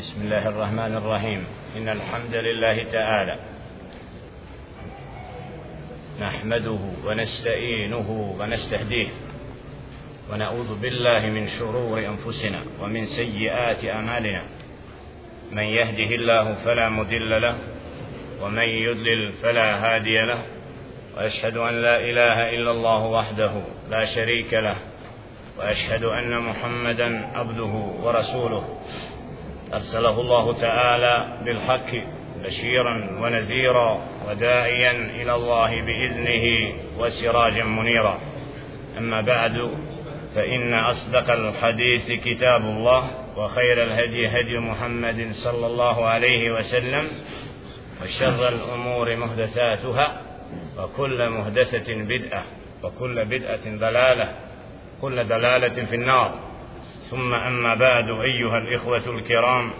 بسم الله الرحمن الرحيم. إن الحمد لله تعالى نحمده ونستعينه ونستهديه ونعوذ بالله من شرور أنفسنا ومن سيئات أعمالنا. من يهده الله فلا مضل له ومن يضلل فلا هادي له وأشهد أن لا إله إلا الله وحده لا شريك له وأشهد أن محمدا عبده ورسوله. أرسله الله تعالى بالحق بشيرا ونذيرا وداعيا إلى الله بإذنه وسراجا منيرا. أما بعد فإن أصدق الحديث كتاب الله وخير الهدي هدي محمد صلى الله عليه وسلم وشر الأمور محدثاتها وكل محدثة بدعة وكل بدعة ضلالة كل دلالة في النار. ثم أما بعد أيها الإخوة الكرام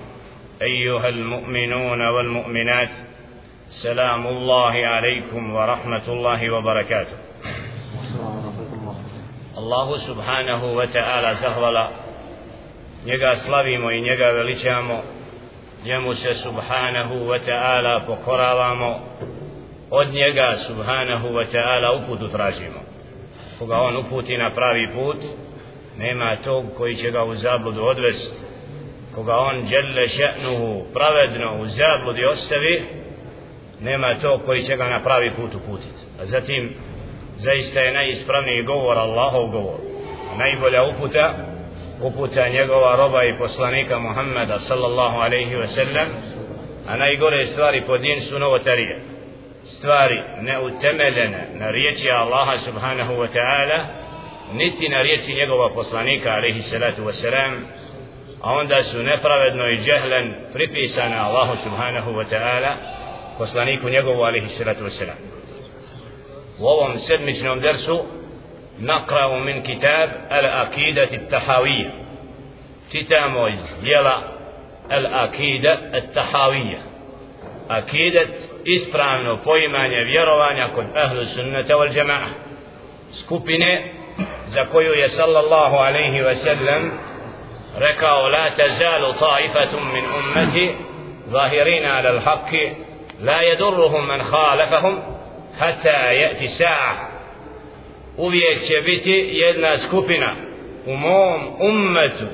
أيها المؤمنون والمؤمنات سلام الله عليكم ورحمة الله وبركاته الله سبحانه وتعالى زهولا njega slavimo i njega veličamo njemu se subhanahu wa ta'ala pokoravamo od njega subhanahu wa ta'ala uputu tražimo koga on uputi na pravi put nema tog koji će ga u zabludu odvesti koga on djelle še'nuhu pravedno u zabludi ostavi nema tog koji će ga na pravi put uputiti a zatim zaista je najispravniji govor Allahov govor. Najbolja uputa uputa njegova roba i poslanika Muhammeda sallallahu alaihi ve sellem a najgore stvari po din su novotarije. Stvari neutemeljene na riječi Allaha subhanahu wa ta'ala niti na riječi njegova poslanika alaihi salatu wa salam a onda su nepravedno i džehlen pripisane Allahu subhanahu wa ta'ala poslaniku njegovu alaihi salatu wa salam u ovom sedmičnom dersu نقرأ من كتاب الأكيدة التحاوية تتامو يلا الأكيدة التحاوية أكيدة ispravno poimanje vjerovanja kod ahlu sunnata wal jama'a skupine za koju je sallallahu alaihi ve sellem rekao la tazalu ta'ifatum min ummati zahirina ala al-haqqi la yadurruhum man khalafahum hatta ya'ti sa'a. Uvijek će biti jedna skupina u mom ummetu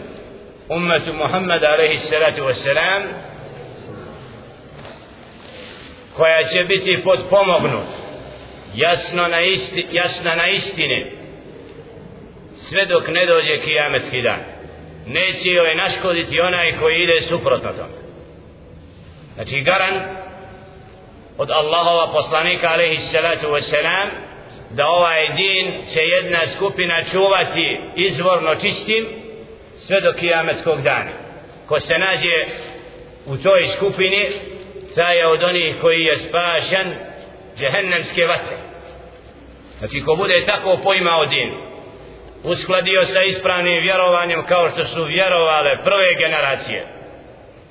ummetu Muhammed alaihi salatu wasalam koja će biti podpomognut jasno na, isti, jasno na istini sve dok ne dođe kijametski dan. Neće joj naškoditi onaj koji ide suprotno tome. Znači garant od Allahova poslanika alaihi salatu wasalam da ovaj din će jedna skupina čuvati izvorno čistim sve do kijametskog dana. Ko se nađe u toj skupini taj je od onih koji je spašan džehennemske vatre. Znači ko bude tako poimao din uskladio sa ispravnim vjerovanjem kao što su vjerovale prve generacije.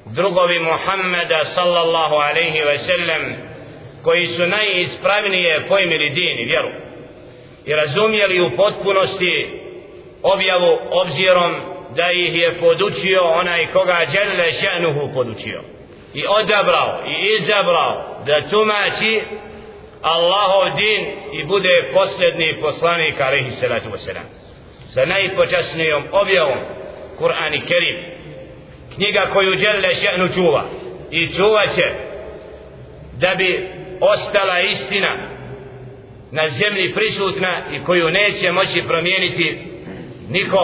Drugovi Muhammeda sallallahu alaihi ve sellem koji su najispravnije pojmili din i vjeru i razumjeli u potpunosti objavu obzirom da ih je podučio onaj koga dželle še'nuhu podučio i odabrao i izabrao da tumači Allahov din i bude posljedni poslanik alaihi salatu wasalam sa najpočasnijom objavom Kur'an i Kerim. Knjiga koju dželle še'nu čuva i čuva će da bi ostala istina na zemlji prisutna i koju neće moći promijeniti niko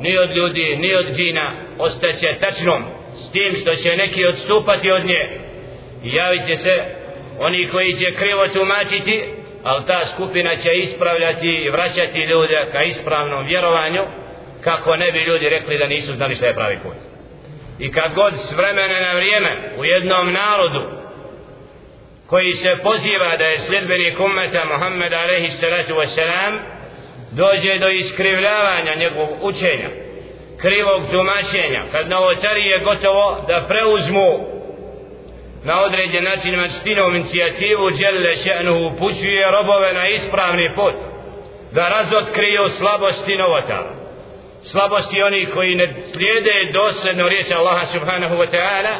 ni od ljudi ni od džina ostaće tačnom s tim što će neki odstupati od nje. I javit će se oni koji će krivo tumačiti ali ta skupina će ispravljati i vraćati ljude ka ispravnom vjerovanju kako ne bi ljudi rekli da nisu znali što je pravi put. I kad god s vremena na vrijeme u jednom narodu koji se poziva da je sljedbenik ummeta Muhammed alaihi salatu wasalam dođe do iskrivljavanja njegovog učenja krivog tumačenja kad novotarije gotovo da preuzmu na određen način mačtinom inicijativu djelle še'nuhu upućuje robove na ispravni put da razotkriju slabosti novotara slabosti oni koji ne slijede dosljedno riječ Allaha subhanahu wa ta'ala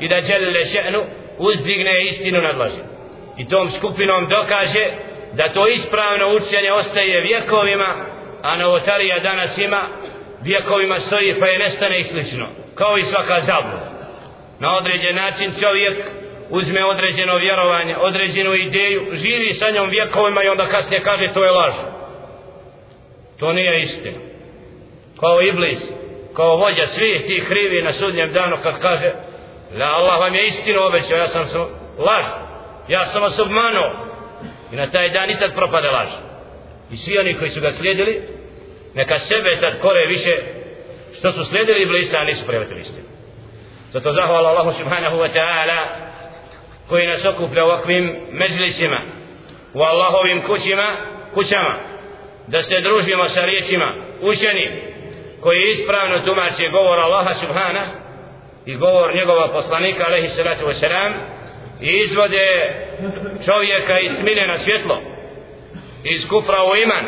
i da žele še'nu uzdigne istinu nadlaži i tom skupinom dokaže da to ispravno učenje ostaje vjekovima a novotarija danas ima vjekovima stoji pa je nestane i slično kao i svaka zabluda na određen način čovjek uzme određeno vjerovanje određenu ideju živi sa njom vjekovima i onda kasnije kaže to je laž. To nije istina. Kao iblis kao vođa svih tih krivi na sudnjem danu kad kaže la Allah vam je istinu obećao ja sam sam laž. Ja sam vas obmanuo. I na taj dan i tad propade laž. I svi oni koji su ga slijedili neka sebe tad kore više što su slijedili iblisa a nisu prihvatili istinu zato zahvala Allahu subhanahu wa ta'ala koji nas okuplja u ovakvim međlisima u Allahovim kućima kućama da se družimo sa riječima učeni koji ispravno tumače govor Allaha subhana i govor njegova poslanika alaihi salatu wasalam i izvode čovjeka iz smine na svjetlo iz kufra u iman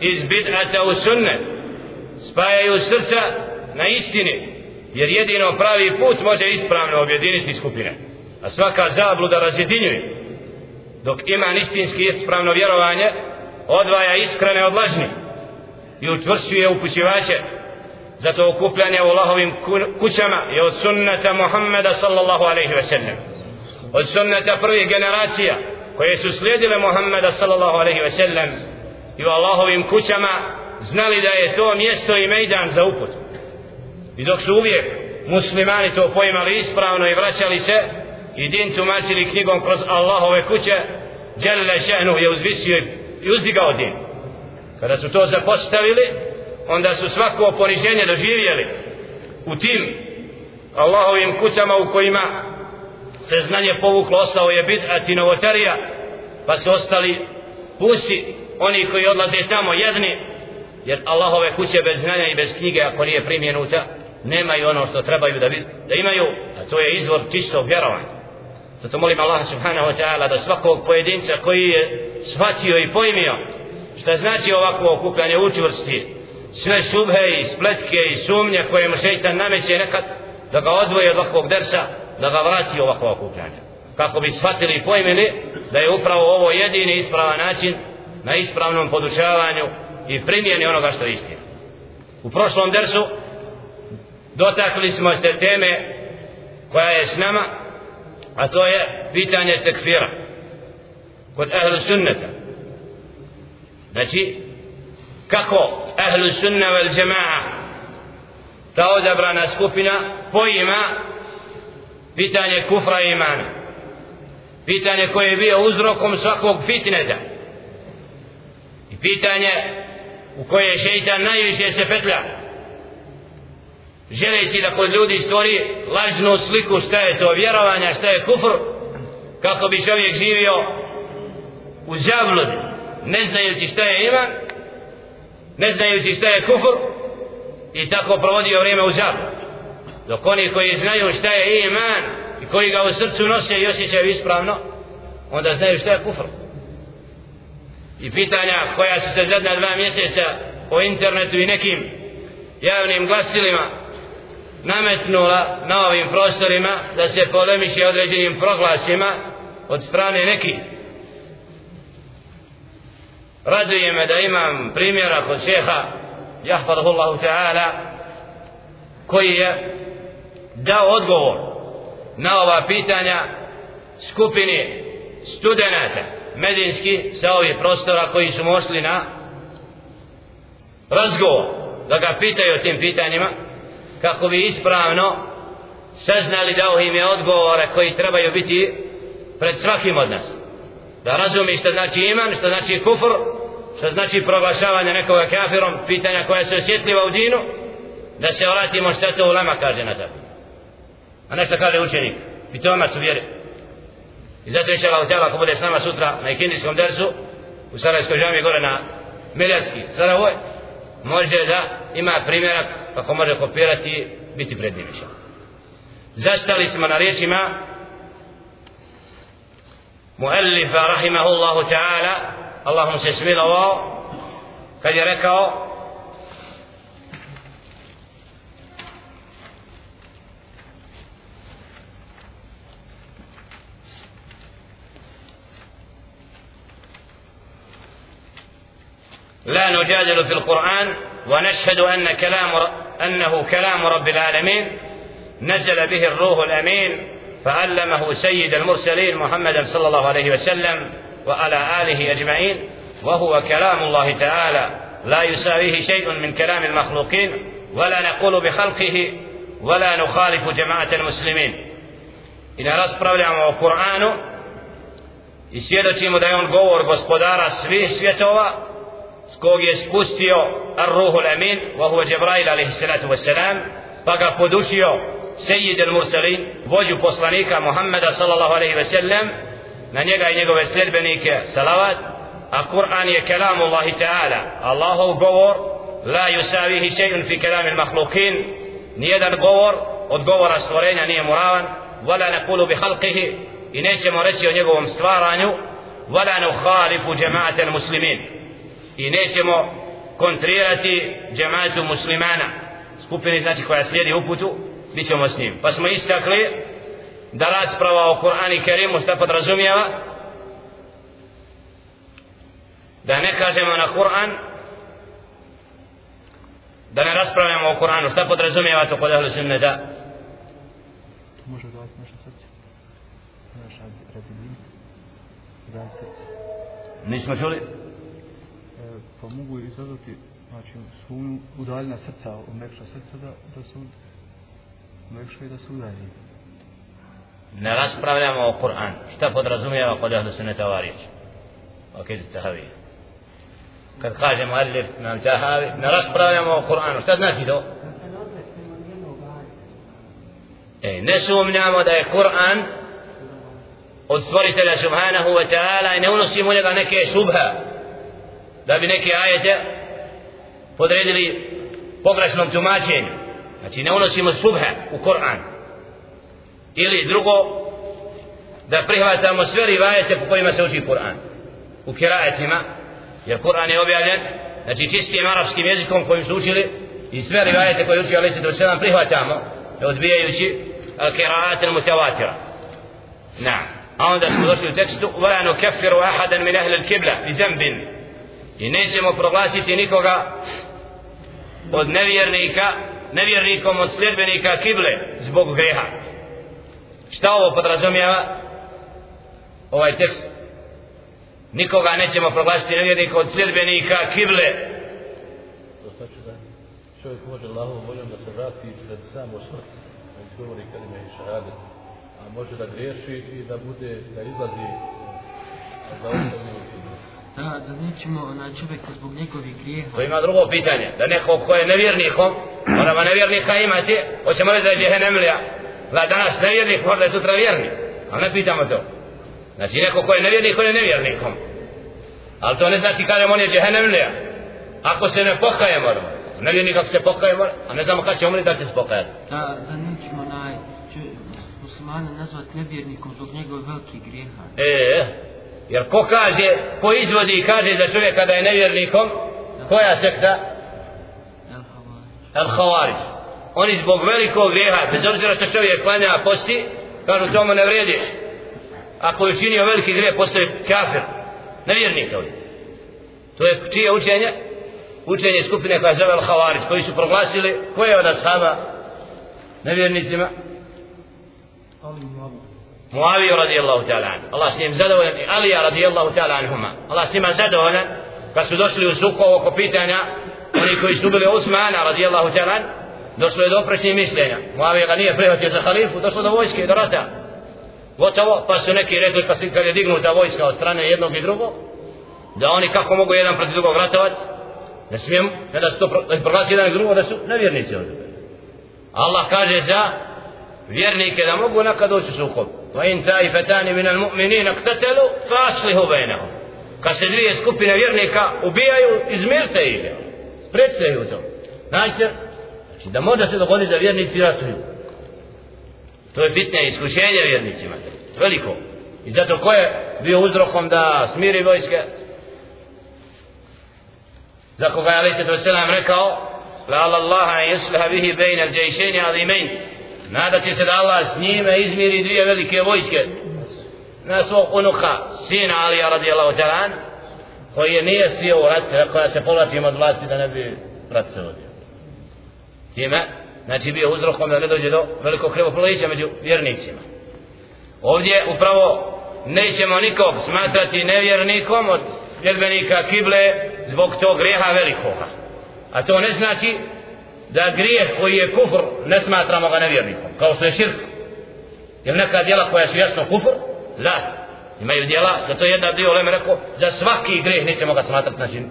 iz bid'ata u sunnet spajaju srca na istini jer jedino pravi put može ispravno objediniti skupine. A svaka zabluda razjedinjuje. Dok ima istinski ispravno vjerovanje odvaja iskrene od lažnih i učvršćuje upućivače. Zato okupljanje u Allahovim kućama je od sunnata Muhammeda sallallahu alaihi ve sellem. Od sunnata prvih generacija koje su slijedile Muhammeda sallallahu alaihi ve sellem i u Allahovim kućama znali da je to mjesto i mejdan za uput i dok su uvijek muslimani to pojmali ispravno i vraćali se i din tumačili knjigom kroz Allahove kuće Jalla Šehnu je uzvisio i uzdigao din. Kada su to zapostavili onda su svako poniženje doživjeli u tim Allahovim kućama u kojima se znanje povuklo ostao je bid'at i novotarija pa su ostali pusti oni koji odlaze tamo jedni jer Allahove kuće bez znanja i bez knjige ako nije primjenuta nemaju ono što trebaju da, da imaju a to je izvor čistog vjerovanja. Zato molim Allah subhanahu wa ta'ala da svakog pojedinca koji je shvatio i pojmio šta znači ovako okupljanje učvrsti sve subhe i spletke i sumnje koje mu šeitan nameće nekad da ga odvoje od ovakvog dersa da ga vrati ovako okupljanje. Kako bi shvatili i pojmili da je upravo ovo jedini ispravan način na ispravnom podučavanju i primjeni onoga što je istina. U prošlom dersu dotakli smo se teme koja je s nama a to je pitanje tekfira kod ahlu sunneta znači kako ahlu sunna vel džema'a ta odabrana skupina pojima pitanje kufra i imana. Pitanje koje je bio uzrokom svakog fitneta. I pitanje u koje je šeitan najviše se petlja želeći da kod ljudi stvori lažnu sliku šta je to vjerovanja, šta je kufr kako bi čovjek živio u zabludi ne znajući šta je iman ne znajući šta je kufr i tako provodio vrijeme u zabludi dok oni koji znaju šta je iman i koji ga u srcu nose i osjećaju ispravno onda znaju šta je kufr. I pitanja koja su se zadnja dva mjeseca po internetu i nekim javnim glasilima nametnula na ovim prostorima da se polemiše određenim proglasima od strane nekih. Raduje me da imam primjera kod šeha jahfadahullahu ta'ala koji je dao odgovor na ova pitanja skupini studenta medinski sa ovih prostora koji su mošli na razgovor da ga pitaju o tim pitanjima kako bi ispravno saznali dao im je odgovore koji trebaju biti pred svakim od nas. Da razumi što znači iman što znači kufr što znači proglašavanje nekoga kafirom pitanja koja su osjetljiva u dinu da se vratimo što to ulema kaže na to. A nešto kaže učenik i to su vjeri. I zato je šala utjela ako bude s nama sutra na ikindijskom dersu u Sarajskoj žami gore na Miljarski Saravoj može da ima primjerak pa kako može kopirati biti pred njim zastali smo na riječima muallifa rahimahullahu ta'ala. Allah mu se smilovao kad je rekao لا نجادل في القرآن ونشهد أن كلام أنه كلام رب العالمين. نزل به الروح الأمين فعلمه سيد المرسلين محمد صلى الله عليه وسلم وعلى آله أجمعين وهو كلام الله تعالى. لا يساويه شيء من كلام المخلوقين ولا نقول بخلقه ولا نخالف جماعة المسلمين. إن raspravljamo o Kur'anu i svjedočimo da je on kog je spustio Ar-Ruhul Al-Amin vahuva Džebrail alaihissalatu wassalam, salatu pa ga podučio Sejid al-Mursalin vođu poslanika Muhammeda sallallahu alaihi ve sellem, na njega i njegove sljedbenike salavat a Kur'an je kelamu Allahi ta'ala Allahov govor la yusavihi še'un fi kelami al-makhlukin nijedan govor od govora stvorenja nije muravan wala nakulu bi halqihi i nećemo reći o njegovom stvaranju wala nukhalifu jama'at al-muslimin i nećemo kontrirati jama'atu muslimana. Skupini znači koja slijedi uputu bit ćemo s njim. Pa smo istakli da rasprava o Kur'ani Kerimu šta podrazumijeva da ne kažemo na Kur'an da ne raspravljamo o Kur'anu. Šta podrazumijeva to kod ahlu sunneta? Može dati naše srce? Naš razilin za srce. Nismo čuli pa mogu izazvati znači sumnju udaljena srca umekša srca da, da se umekša i da se udalji ne raspravljamo o Kur'an šta podrazumijeva kod ahlu sunneta ova riječ ok, tahavija kad kažemo alif nam tahavi ne raspravljamo o Kur'anu šta znači to e, ne sumnjamo da je Kur'an od stvoritelja subhanahu wa ta'ala i ne unosimo njega neke subha da bi neke ajete podredili pogrešnom tumačenju znači ne unosimo subha u Kur'an ili drugo da prihvatamo sve rivajete po kojima se uči Kur'an u kirajetima jer Kur'an je objavljen znači čistim arapskim jezikom kojim su učili i sve rivajete koje uči alaihi sallam sedam prihvatamo odbijajući kiraat mutavatira na a onda smo došli u tekstu وَلَا نُكَفِّرُ أَحَدًا مِنْ أَهْلِ الْكِبْلَ بِذَنْبٍ i nećemo proglasiti nikoga od nevjernika nevjernikom od sljedbenika kible zbog greha. Šta ovo podrazumijeva? Ovaj tekst. Nikoga nećemo proglasiti nevjernika od sljedbenika kible. To znači da čovjek može Allahovom voljom da se vrati pred samo smrt da izgovori kalime i šahadet. A može da griješi i da bude da izlazi da ostavi Da, da nećemo onaj čovjeka zbog njegovih grijeha. To ima drugo pitanje, da neko ko je nevjernikom, moramo nevjernika imati, hoćemo reći da je džehennemlija, da danas nevjernik, možda je sutra vjernik, ali ne pitamo to. Znači neko ko je nevjernik, ko je nevjernikom. Ali to ne znači kada on je džehennemlija. Ako se ne pokaje moramo. Nevjernik ako se pokaje moramo, a ne znamo kada će umriti da će se pokajati. Da, da nećemo onaj muslimana nazvati nevjernikom zbog njegove velike grijeha. E, jer ko kaže, ko izvodi i kaže za čovjeka da je nevjernikom, koja sekta? El Havar. El Havarić. Oni zbog velikog grijeha, bez obzira što čovjek klanja posti, kažu tomu ne vredi. Ako je učinio veliki grijeh, postoje kafir. Nevjernik ovdje. To je čije učenje? Učenje skupine koja zove El Havarić, koji su proglasili, ko je od ashaba nevjernicima? Muaviju radijallahu ta'ala anhu. Allah s njim zadovoljan i Alija radijallahu ta'ala anhuma. Allah s njima zadovoljan kad su došli u sukovo oko pitanja oni koji su bili Usmana radijallahu ta'ala anhu došlo je do oprečnih mišljenja. Muavija ga nije prihvatio za halifu, došlo do vojske, do rata. Gotovo, pa su neki rekli kad, kad je dignuta vojska od strane jednog i drugog, da oni kako mogu jedan protiv drugog ratovat, ne smijem, ne da su to pro, da proglasi jedan i drugo, da su nevjernici ovdje. Allah kaže za vjernike da mogu nekad doći u sukob. وإن in من المؤمنين اقتتلوا فأصلحوا بينهم. Kad se dvije skupine vjernika ubijaju, izmirte ih. Sprecite ih u to. Znači, znači da može se dogoditi da vjernici ratuju. To je bitne iskušenje vjernicima. Veliko. I zato ko je bio uzrokom da smiri vojske? Za koga je Ali se selam rekao La Allah an yusliha bihi bejna al-jayšeni azimein Nadati se da Allah s njime izmiri dvije velike vojske na svog unuka sina Alija radijallahu ta'ala koji je nije svio u rat, rekao ja se povlačim od vlasti da ne bi rat se vodio. Time, znači bio uzrokom da ne dođe do velikog krvoprolića među vjernicima. Ovdje upravo nećemo nikog smatrati nevjernikom od sljedbenika kible zbog tog greha velikoga. A to ne znači da grijeh koji je kufr ne smatramo ga nevjernikom, kao što je širk. Jer neka djela koja su jasno kufr, da, imaju djela, zato jedna dio leme rekao, za svaki grijeh nećemo ga smatrati na čin.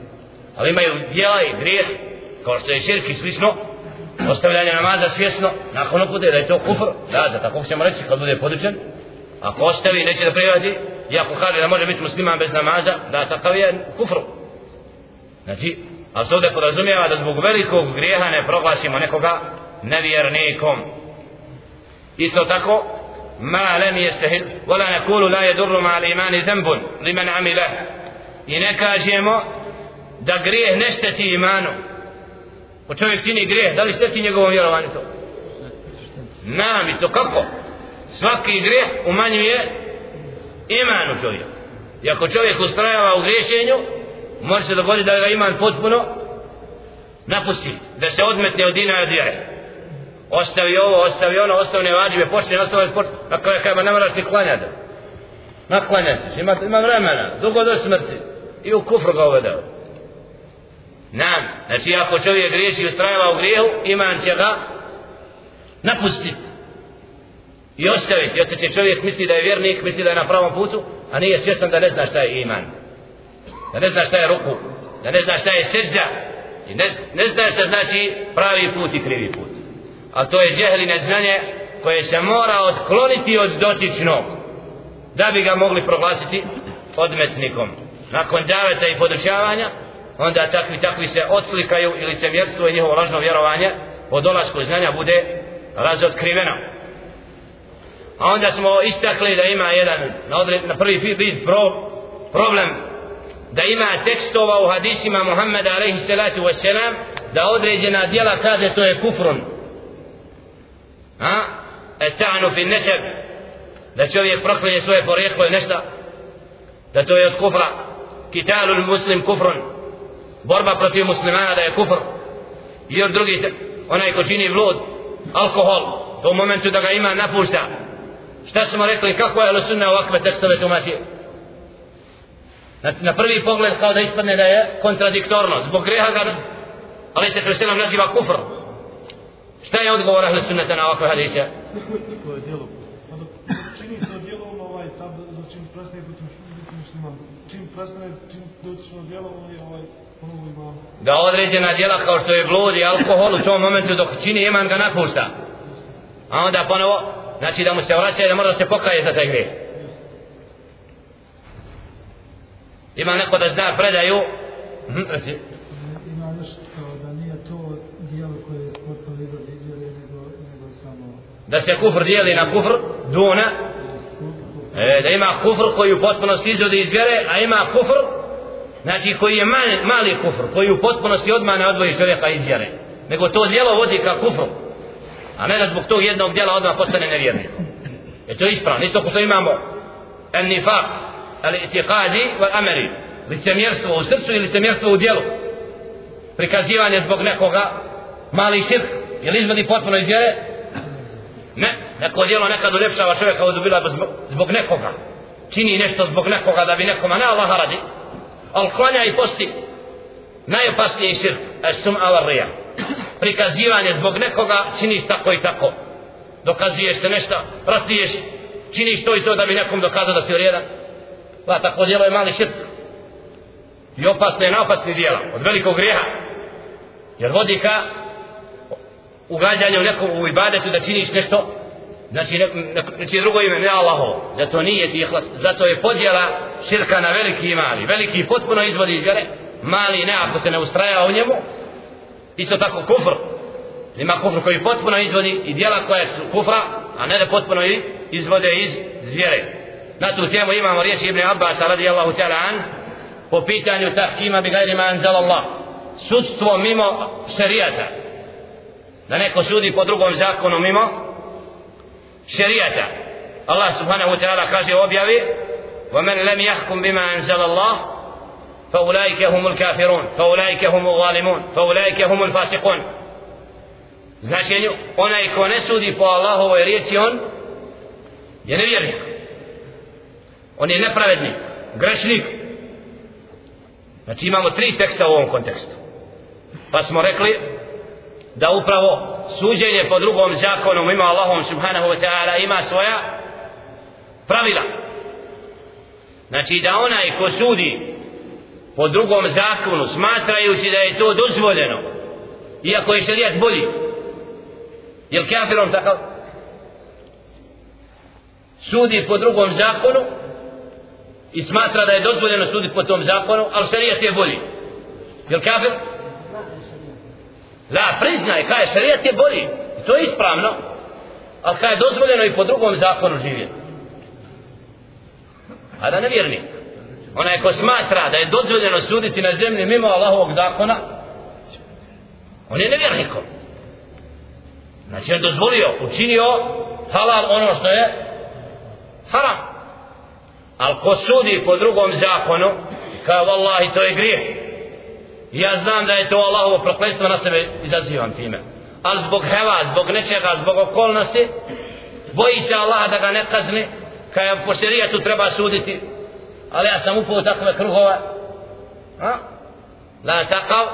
Ali imaju djela i grijeh, kao što je širk i slično, ostavljanje namaza svjesno, nakon upute da je to kufr, da, za takvog ćemo reći kad bude podučen, ako ostavi neće da prijavadi, i ako kaže da može biti musliman bez namaza, da takav je kufr. Znači, ali se ovdje podrazumijeva da zbog velikog grijeha ne proglasimo nekoga nevjernikom. Isto tako, ma lem jestehil, vola ne kulu la je durru ma ali imani zembun, li men amileh. I ne kažemo da grijeh ne šteti imanu. Ko čovjek čini grijeh, da li šteti njegovom vjerovanju to? Nam i to kako? Svaki grijeh umanjuje imanu čovjek. I ako čovjek ustrajava u griješenju, može se dogoditi da ga iman potpuno napusti, da se odmetne od dina i od vjere. Ostavi ovo, ostavi ono, ostavi ne vađive, počne, ostavi počne na kraju kada ne moraš ni klanjati. Naklanjati se, ima, ima vremena, dugo do smrti. I u kufru ga uvedao. Nam, znači ako čovjek griješi i ustrajava u grijehu, iman će ga napustiti. I ostaviti, i ostaće čovjek misli da je vjernik, misli da je na pravom putu, a nije svjestan da ne zna šta je iman da ne zna šta je ruku, da ne zna šta je sežda, i ne, ne zna šta znači pravi put i krivi put. A to je džehli neznanje koje se mora otkloniti od dotičnog, da bi ga mogli proglasiti odmetnikom. Nakon daveta i podučavanja, onda takvi takvi se odslikaju ili se vjerstvo i njihovo lažno vjerovanje po dolasku znanja bude razotkriveno. A onda smo istakli da ima jedan na, odred, na prvi vid pro, problem da ima tekstova u hadisima Muhammeda alaihi salatu wasalam da određena djela kaže to je kufrun. A? Etanu fi neseb. Da čovjek proklinje svoje porijeklo i nešto. Da to je od kufra. Kitalul muslim kufrun. Borba protiv muslimana da je kufr. I od drugi onaj ko čini vlud alkohol to u momentu da ga ima napušta. Šta smo rekli? Kako je lusunna ovakve tekstove tumačio? Na, na prvi pogled kao da ispadne da je kontradiktorno. Zbog greha ga, ali se Hristinom naziva kufr. Šta je odgovor ahli sunneta na ovakve hadise? To je djelo. Čini to djelo, ovaj, sad, za čim prestane biti musliman. Čim prestane, čim dotično djelo, ovaj, ovaj, ponovo. Da određena djela kao što je blud i alkohol u tom momentu dok čini iman ga napušta. A onda ponovo, znači da mu se vraća i da mora da se pokaje za taj greh. Ima neko da zna predaju? Hm, ima još kao da nije to dijelo koje je potpuno izgled izvjere nego, nego samo da se kufr dijeli na kufr duna? E, da ima kufr koji u potpunosti izvode iz vjere a ima kufr znači koji je mali, mali kufr koji u potpunosti odmah ne odvoji čovjeka iz vjere. Nego to dijelo vodi ka kufru. A ne da zbog tog jednog dijela odmah postane nevjernik. Je to ispravno? Isto ko što imamo en nifak al-i'tiqadi wal amali licemjerstvo u srcu ili licemjerstvo u djelu. Prikazivanje zbog nekoga mali širk ili izvedi potpuno iz vjere? Ne, neko djelo nekad uljepšava čovjeka uzubila zbog, zbog nekoga. Čini nešto zbog nekoga da bi nekoma ne Allah radi. Ali klanja i posti. Najopasniji širk esum ala rija prikazivanje zbog nekoga činiš tako i tako. Dokazuješ se nešto ratiješ činiš to i to da bi nekom dokazao da si vrijedan. Pa tako djelo je mali širk. I opasno je na djela. Od velikog grijeha. Jer vodi ka ugađanju nekog u ibadetu da činiš nešto znači ne, ne, znači drugo ime ne Allaho zato nije ti ihlas zato je podjela širka na veliki i mali veliki potpuno izvodi iz vjere mali ne ako se ne ustraja u njemu isto tako kufr ima kufr koji potpuno izvodi i djela koja su kufra a ne da potpuno izvode iz vjere na tu temu imamo riječi Ibn Abbas radijallahu ta'ala an po pitanju tahkima bi gajri ma anzal Allah sudstvo mimo šerijata da neko sudi po drugom zakonu mimo šerijata Allah subhanahu ta'ala kaže objavi ومن لم يحكم بما أنزل الله فأولئك هم الكافرون فأولئك هم الظالمون فأولئك هم الفاسقون značenju onaj ko ne sudi po Allahovoj riječi on je nevjernik on je nepravednik grešnik. Znači imamo tri teksta u ovom kontekstu. Pa smo rekli da upravo suđenje po drugom zakonom ima Allahom subhanahu wa ta'ala ima svoja pravila. Znači da onaj ko sudi po drugom zakonu smatrajući da je to dozvoljeno iako je šarijat bolji je li kafirom takav? Sudi po drugom zakonu i smatra da je dozvoljeno suditi po tom zakonu ali šarijat je bolji je li kafir La, priznaj, kaj šarijat je bolji. To je ispravno. Ali kaj je dozvoljeno i po drugom zakonu živjeti. A da nevjernik. Onaj ko smatra da je dozvoljeno suditi na zemlji mimo Allahovog zakona, on je nevjernikom. Znači on dozvolio, učinio halal ono što je haram. Ali ko sudi po drugom zakonu, kao vallahi to je grijeh. Ja znam da je to Allahovo prokletstvo na sebe izazivam time. Ali zbog heva, zbog nečega, zbog okolnosti, boji se Allah da ga ne kazni, kada je po šerijetu treba suditi. Ali ja sam upao takve kruhove. A? La takav,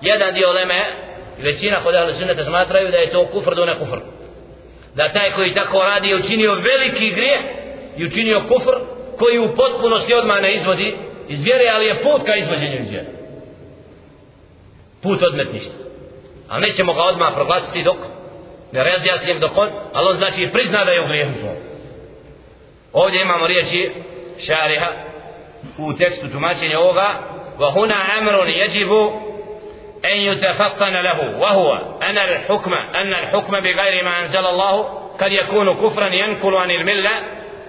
jedan dio leme, većina kod ahli sunneta smatraju da je to kufr do ne kufr. Da taj koji tako radi je učinio veliki grijeh i učinio kufr koji u potpunosti odmah ne izvodi iz vjere, ali je put ka izvođenju iz vjere put odmetništva. A nećemo ga odmah proglasiti dok ne razjasnim dok on, ali on znači prizna da je u grijehu. Ovdje imamo riječi šariha u tekstu tumačenja ovoga وهنا أمر يجب أن يتفطن له وهو أن الحكم أن الحكم بغير ما أنزل الله قد يكون كفرا ينقل عن الملة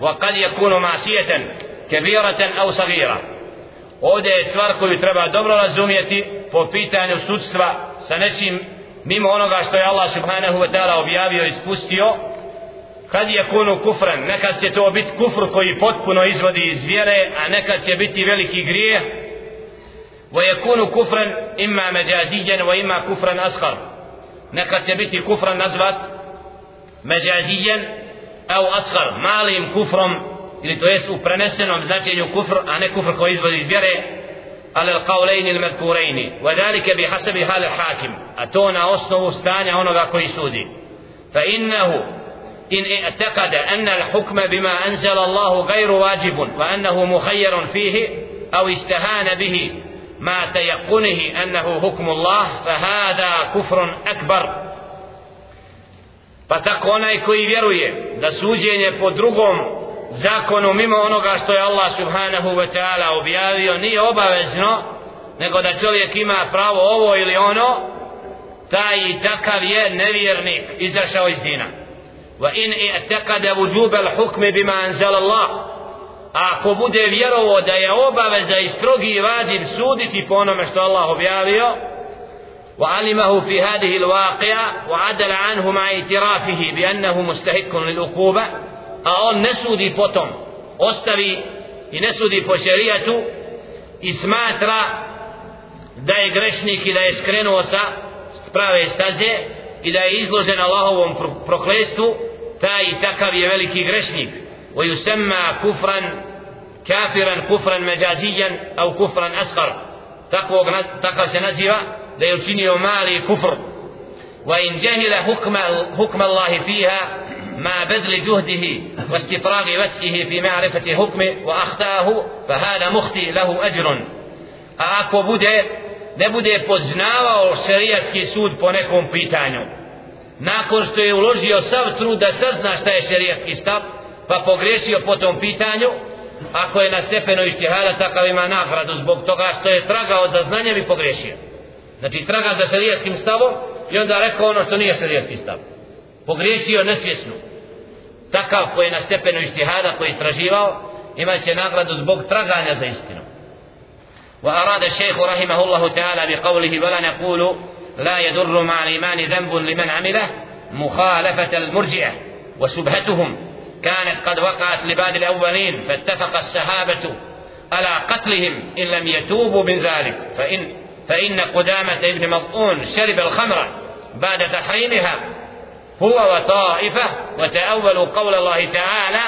وقد يكون معصية كبيرة أو صغيرة ovdje je stvar koju treba dobro razumijeti po pitanju sudstva sa nečim mimo onoga što je Allah subhanahu wa ta'ala objavio i spustio kad je kunu kufran nekad će to biti kufr koji potpuno izvodi iz vjere a nekad će biti veliki grije wa yakunu kufran imma majaziyan wa imma kufran asghar nekad će biti kufran nazvat majaziyan au asghar malim kufrom ili to jest u prenesenom značenju kufr, a ne kufr koji izvodi iz vjere, ali al-qawlejni il-medkurejni, wadalike bi hasebi hale hakim, a to na osnovu stanja onoga koji sudi. Fa innahu in i'taqada anna al-hukma bima anzala Allahu gajru wajibun, wa annahu muhayyarun fihi, au istahana bihi, ma tayaqqunihi annahu hukmu Allah, fa hada kufrun akbar. Pa tako onaj koji vjeruje da suđenje po drugom zakonu mimo onoga što je Allah subhanahu wa ta'ala objavio nije obavezno nego da čovjek ima pravo ovo ili ono taj i takav je nevjernik izašao iz dina. Wa in i'taqada wujub al-hukm bima anzala Allah. A ako bude vjerovo da je obaveza i strogi vadim suditi po onome što Allah objavio وعلمه في هذه الواقعة وعدل عنه مع اعترافه بأنه مستحق للعقوبة a on ne sudi potom ostavi i ne sudi po šerijatu i smatra da je grešnik i da je skrenuo sa prave staze i da je izložen Allahovom proklestu taj i takav je veliki grešnik wa yusamma kufran kafiran kufran međazijan au kufran ashar takvog, takav se naziva da je učinio mali kufr. Wa in jahila hukma hukma Allah fiha ma badal juhdihi wa istifragi wasihi fi ma'rifati hukmi wa akhtahu fa hada mukhti lahu ajrun. A ako bude ne bude poznavao šerijatski sud po nekom pitanju nakon što je uložio sav trud da sazna šta je šerijatski stav pa pogrešio po tom pitanju ako je na stepenu ištihada takav ima nagradu zbog toga što je tragao za znanjem i pogrešio znači traga za šerijatskim stavom i onda rekao ono što nije šerijatski stav pogriješio nesvjesno takav koji je na stepenu istihada koji je istraživao imat će nagradu zbog traganja za istinu وأراد الشيخ رحمه الله تعالى بقوله ولا نقول لا يضر مع الإيمان ذنب لمن عمله مخالفة المرجئة وشبهتهم كانت قد وقعت لبعض الأولين فاتفق الصحابة على قتلهم إن لم يتوبوا من ذلك فإن فإن قدامة ابن مضعون شرب الخمر بعد تحريمها هو وطائفة وتأولوا قول الله تعالى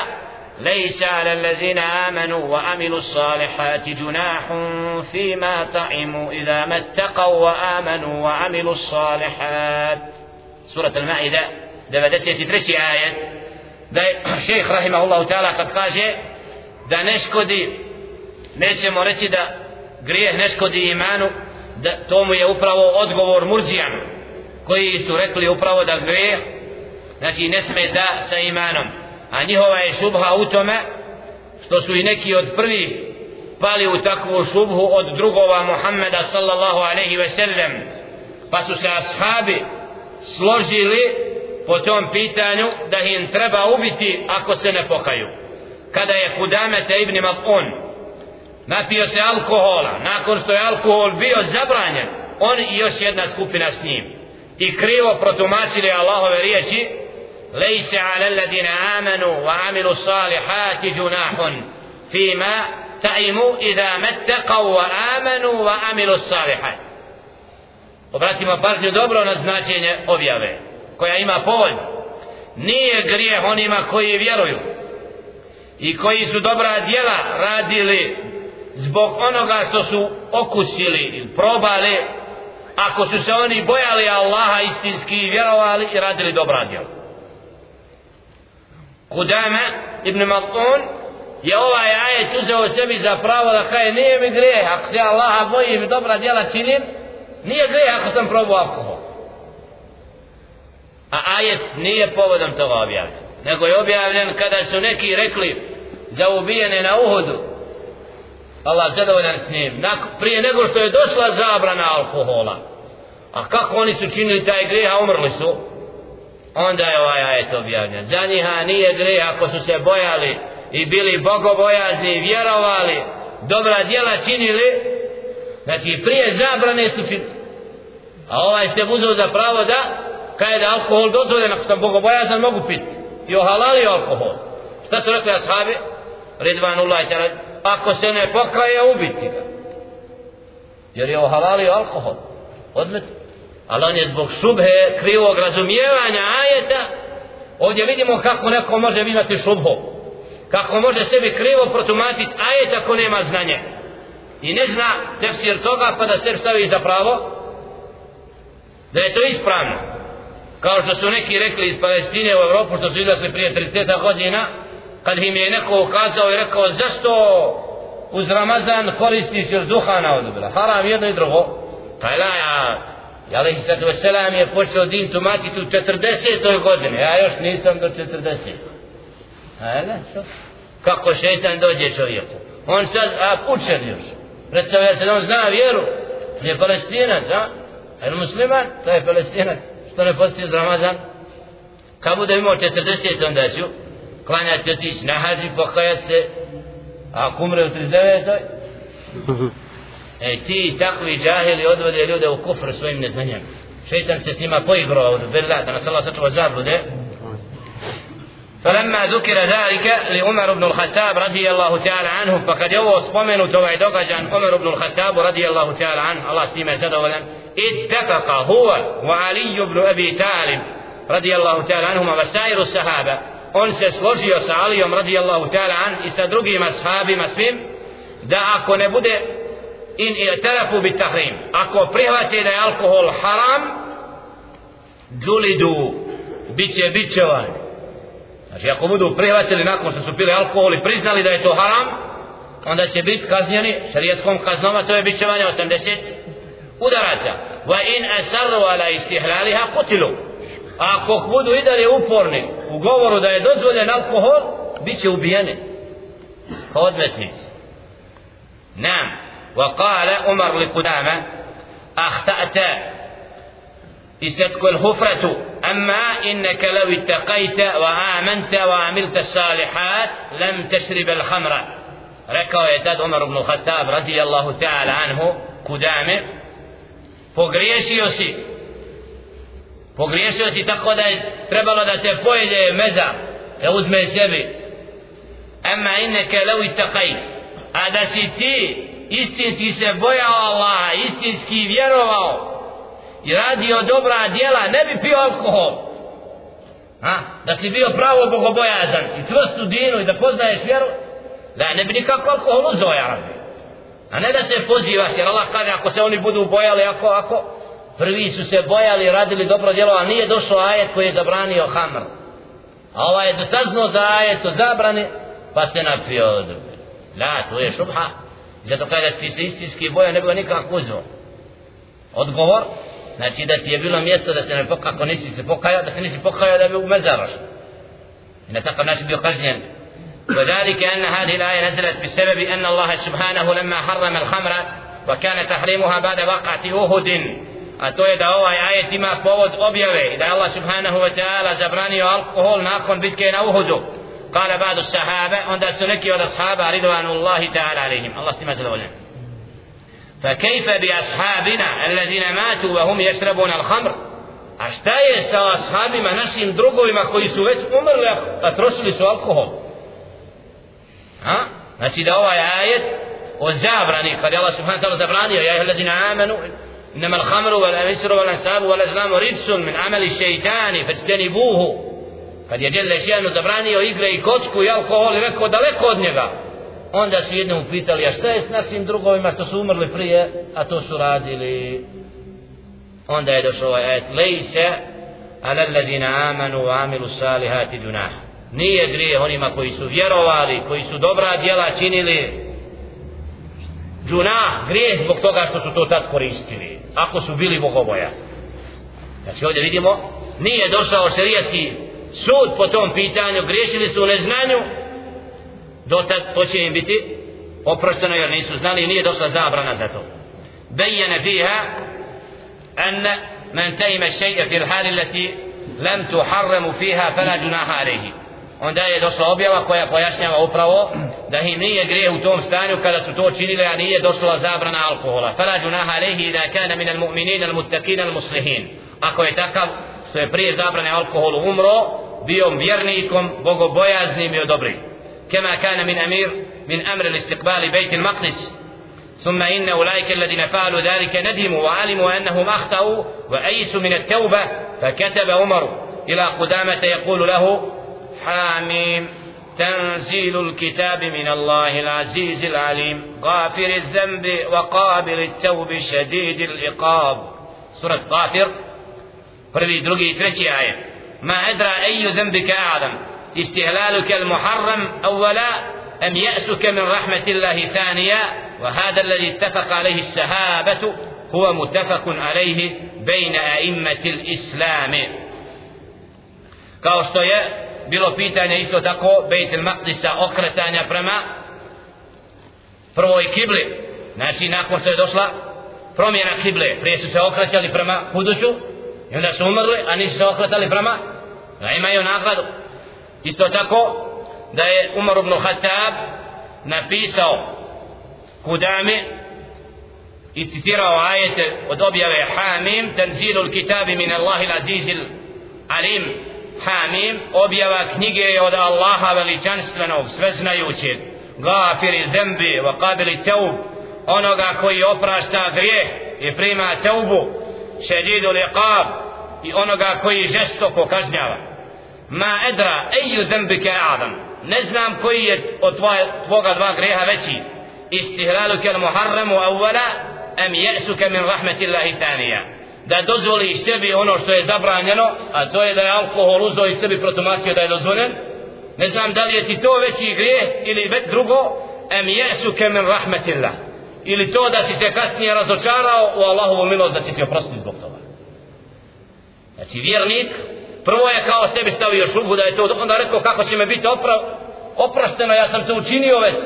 ليس على الذين آمنوا وعملوا الصالحات جناح فيما طعموا إذا ما اتقوا وآمنوا وعملوا الصالحات سورة المائدة 93. آية da je šejh rahimahullahu ta'ala kad kaže da ne škodi nećemo reći da grijeh ne škodi imanu da to mu je upravo odgovor murđijanu koji su rekli upravo da grijeh znači ne smeta sa imanom. A njihova je šubha u tome što su i neki od prvih pali u takvu šubhu od drugova Muhammeda sallallahu alaihi ve sellem pa su se ashabi složili po tom pitanju da im treba ubiti ako se ne pokaju. Kada je Kudamete ibn Mal'un napio se alkohola, nakon što je alkohol bio zabranjen, on i još jedna skupina s njim. I krivo protumačili Allahove riječi, Lejse ala ladina amanu wa amilu salihati junahun fima ta'imu idha mettaqav wa amanu wa amilu salihati. Obratimo pažnju dobro na značenje objave, koja ima povod. Nije grijeh onima koji vjeruju i koji su dobra djela radili zbog onoga što su okusili ili probali ako su se oni bojali Allaha istinski i vjerovali i radili dobra djela. Kudama ibn Matun je ovaj ajet uzeo sebi za pravo da kaže nije mi grijeh ako se Allaha bojim i dobra djela činim nije grijeh ako sam probao alkohol. A ajet nije povodom toga objavljen nego je objavljen kada su neki rekli za ubijene na Uhudu Allah zadovoljan s njim. Prije nego što je došla zabrana alkohola. A kako oni su činili taj grijeh a umrli su? Onda je ovaj ajet objavljen. Za njiha nije grijeh ako su se bojali i bili bogobojazni i vjerovali dobra djela činili znači prije zabrane su činili a ovaj se uzeo za pravo da kada je da alkohol dozvoljen ako sam bogobojazan mogu piti i ohalalio alkohol. Šta su rekli ashabi? Ridvanullah i ako se ne pokaje ubiti ga. Jer je ohalalio alkohol. Odmet. Ali on je zbog šubhe krivog razumijevanja ajeta. Ovdje vidimo kako neko može imati šubhu. Kako može sebi krivo protumačiti ajet ako nema znanje. I ne zna tefsir toga pa da se stavi za pravo. Da je to ispravno. Kao što su neki rekli iz Palestine u Evropu što su izlasli prije 30 godina kad im je neko ukazao i rekao zašto uz Ramazan koristiš još duhana od haram jedno i drugo pa da ja I alaihi sallatu wasalam je počeo din tumačiti u 40. godine. Ja još nisam do 40. Ajde, što? Kako šeitan dođe čovjeku? On sad, a učen još. Predstavlja se da on zna vjeru. Je palestinac, a? A je musliman? To je palestinac. Što ne postoji od Ramazan? Kad bude imao 40, onda ću klanjati otići na hađi, pokajati se. A ako umre u 39. E ti takvi džahili odvode ljude u kufr svojim neznanjem. Šeitan se s njima poigrao od Billah, da nas Allah sačuva zablude. فلما ذكر ذلك لعمر بن الخطاب رضي الله تعالى عنه فقد يوو سبمنوا توعي دوغجان عمر بن الخطاب رضي الله تعالى عنه الله سيما زدولا اتفق هو وعلي بن أبي طالب رضي الله تعالى عنهما وسائر الصحابة on se složio sa Alijom radijallahu ta'ala an i sa drugim ashabima svim da ako ne bude in i'tarafu bit tahrim ako prihvate da je alkohol haram džulidu biće bićevani znači ako budu prihvatili nakon što su pili alkohol i priznali da je to haram onda će biti kaznjeni šarijetskom a to je bićevanje 80 udaraca. Wa in asarru ala istihlaliha kutilu. Ako budu i dalje uporni u govoru da je dozvoljen alkohol bit će ubijeni kao odmetnici nam وقال عمر لقدامة أخطأت استتك الهفرة أما إنك لو اتقيت وآمنت وعملت الصالحات لم تشرب الخمر rekao je tad Umar ibn Khattab radijallahu ta'ala anhu kudame pogriješio si pogriješio si tako da je trebalo da te pojede meza da uzme sebi amma inneke levi takaj. a da si ti istinski se bojao Allaha istinski vjerovao i radio dobra djela ne bi pio alkohol ha? da si bio pravo bogobojazan i tvrstu dinu i da poznaješ vjeru da ne bi nikako alkohol uzao ja a ne da se pozivaš jer Allah kaže ako se oni budu bojali ako ako prvi su se bojali radili dobro djelo a nije došao ajet koji je zabranio hamr a ovaj je saznao za ajet o zabrani pa se napio od la to je šubha zato kaže da si se istinski boja ne bi ga nikako uzao odgovor znači da ti je bilo mjesto da se ne pokaja ako nisi se pokajao da se nisi pokajao da bi umezaraš i na takav način bio kažnjen وذلك أن هذه الآية نزلت بسبب أن الله سبحانه لما حرم الخمر وكان تحريمها بعد وقعة أهد a to je da ovaj ajet ima povod objave i da je Allah subhanahu wa ta'ala zabranio alkohol nakon bitke na Uhudu kale badu sahabe onda su neki od ashaba ridvanullahi ta'ala alihim Allah s njima zadovoljen فكيف بأصحابنا الذين ماتوا وهم يشربون الخمر a šta je sa ashabima našim drugovima koji su već umrli a trošili su alkohol ha? znači da ovaj ajet o zabrani kad je Allah subhanahu wa ta'ala zabranio ja ih ladina amanu إنما الخمر والمسر والأنساب والأزلام رجس من عمل الشيطان فاجتنبوه kad je Đelle Šijanu zabranio igre i kocku i alkohol i rekao daleko od njega onda su jednom pitali a šta je s našim drugovima što su umrli prije a to su radili onda je došao ovaj ajet lejse ala alladina amanu wa amilu salihati dunah nije grije onima koji su vjerovali koji su dobra djela činili džuna grijeh zbog toga što su to tad koristili ako su bili bogobojazni znači ovdje vidimo nije došao šerijski sud po tom pitanju griješili su u neznanju dotad to će im biti oprošteno jer nisu znali i nije došla zabrana za to. Bejene fiha an man tajima šeja fil hali leti lam tuharramu fiha fala junaha alaihi onda je došla objava koja pojašnjava upravo da im nije grije u tom stanju kada su to činili a nije došla zabrana alkohola fala junaha alaihi da kana min al mu'minin al muttaqin al muslihin ako je takav što je prije zabrane alkoholu umro bio vjernikom bogobojaznim i odobrim كما كان من أمير من أمر الاستقبال بيت المقدس ثم إن أولئك الذين فعلوا ذلك ندموا وعلموا أنهم أخطأوا وأيسوا من التوبة فكتب عمر إلى قدامة يقول له حاميم تنزيل الكتاب من الله العزيز العليم غافر الذنب وقابل التوب شديد العقاب سورة غافر prvi, drugi i treći ajet ma edra eju zembika a'zam istihlaluk al muharram awala am ya'suka min rahmatillahi thaniya wa hada alladhi ittafaqa alayhi as-sahabatu huwa muttafaqun alayhi bayna a'immatil islam kao što je bilo pitanje isto tako Bejtel Maqdisa okretanja prema prvoj kibli. Znači nakon što je došla promjena kible prije su se okrećali prema Kudušu i onda su umrli a nisu se okretali prema da imaju nagradu. Isto tako da je Umar ibn Khattab napisao Kudame i citirao ajete od objave Hamim tanzilul kitabi min Allahi l'azizil alim. Hamim objava knjige je od Allaha veličanstvenog sveznajućeg. Gafiri zembi wa qabili teub onoga koji oprašta grijeh i prima teubu šedidul iqab. I onoga koji žestoko kažnjava. Ma edra eju zembike adam. Ne znam koji je od tvoje, tvoga dva greha veći. Istihlaluke muharramu awala am jesuke min rahmetillahi thanija da dozvoliš sebi ono što je zabranjeno a to je da je alkohol uzao i sebi protumačio da je dozvoljen. Ne znam da li je ti to veći grijeh ili već drugo em jesuke min rahmetillah. Ili to da si se kasnije razočarao u Allahovu milost da će ti oprostiti zbog toga. Znači vjernik prvo je kao sebi stavio šubu da je to onda rekao kako će me biti opra, oprošteno ja sam to učinio već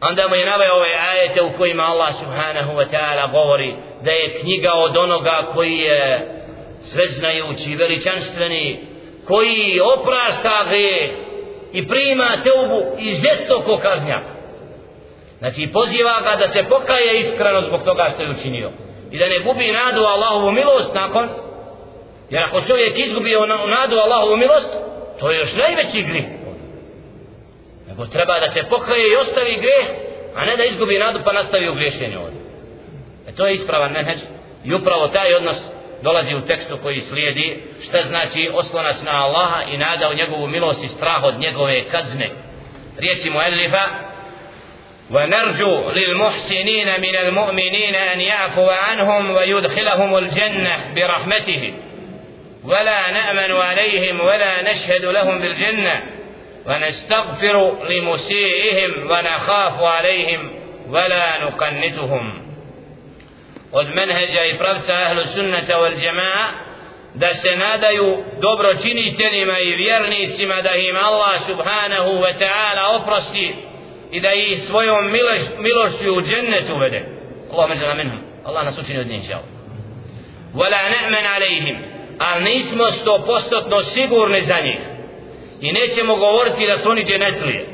onda mu je naveo ove ajete u kojima Allah subhanahu wa ta'ala govori da je knjiga od onoga koji je sveznajući veličanstveni koji oprašta grijeh i prima teubu i žestoko kaznja znači poziva ga da se pokaje iskreno zbog toga što je učinio i da ne gubi nadu Allahovu milost nakon Jer ako čovjek izgubi nadu Allahovu milost, to je još najveći grih nego treba da se pokaje i ostavi greh a ne da izgubi nadu pa nastavi u griješenju ovdje e to je ispravan menheđ i upravo taj odnos dolazi u tekstu koji slijedi šta znači oslonac na Allaha i nada u njegovu milost i strah od njegove kazne riječi mu Elifa ونرجو للمحسنين من المؤمنين أن يعفو عنهم ويدخلهم الجنة برحمته ولا نأمن عليهم ولا نشهد لهم بالجنة ونستغفر لمسيئهم ونخاف عليهم ولا نقنتهم od menheđa i pravca ahlu sunnata wal jamaa da se nadaju dobročiniteljima i vjernicima da im Allah subhanahu wa ta'ala oprosti i da ih svojom miloš, milošću u džennet uvede Allah međala minhum Allah nas učini od njih žao wala na'man alaihim ali nismo sto postotno sigurni za njih i nećemo govoriti da su oni djenetlije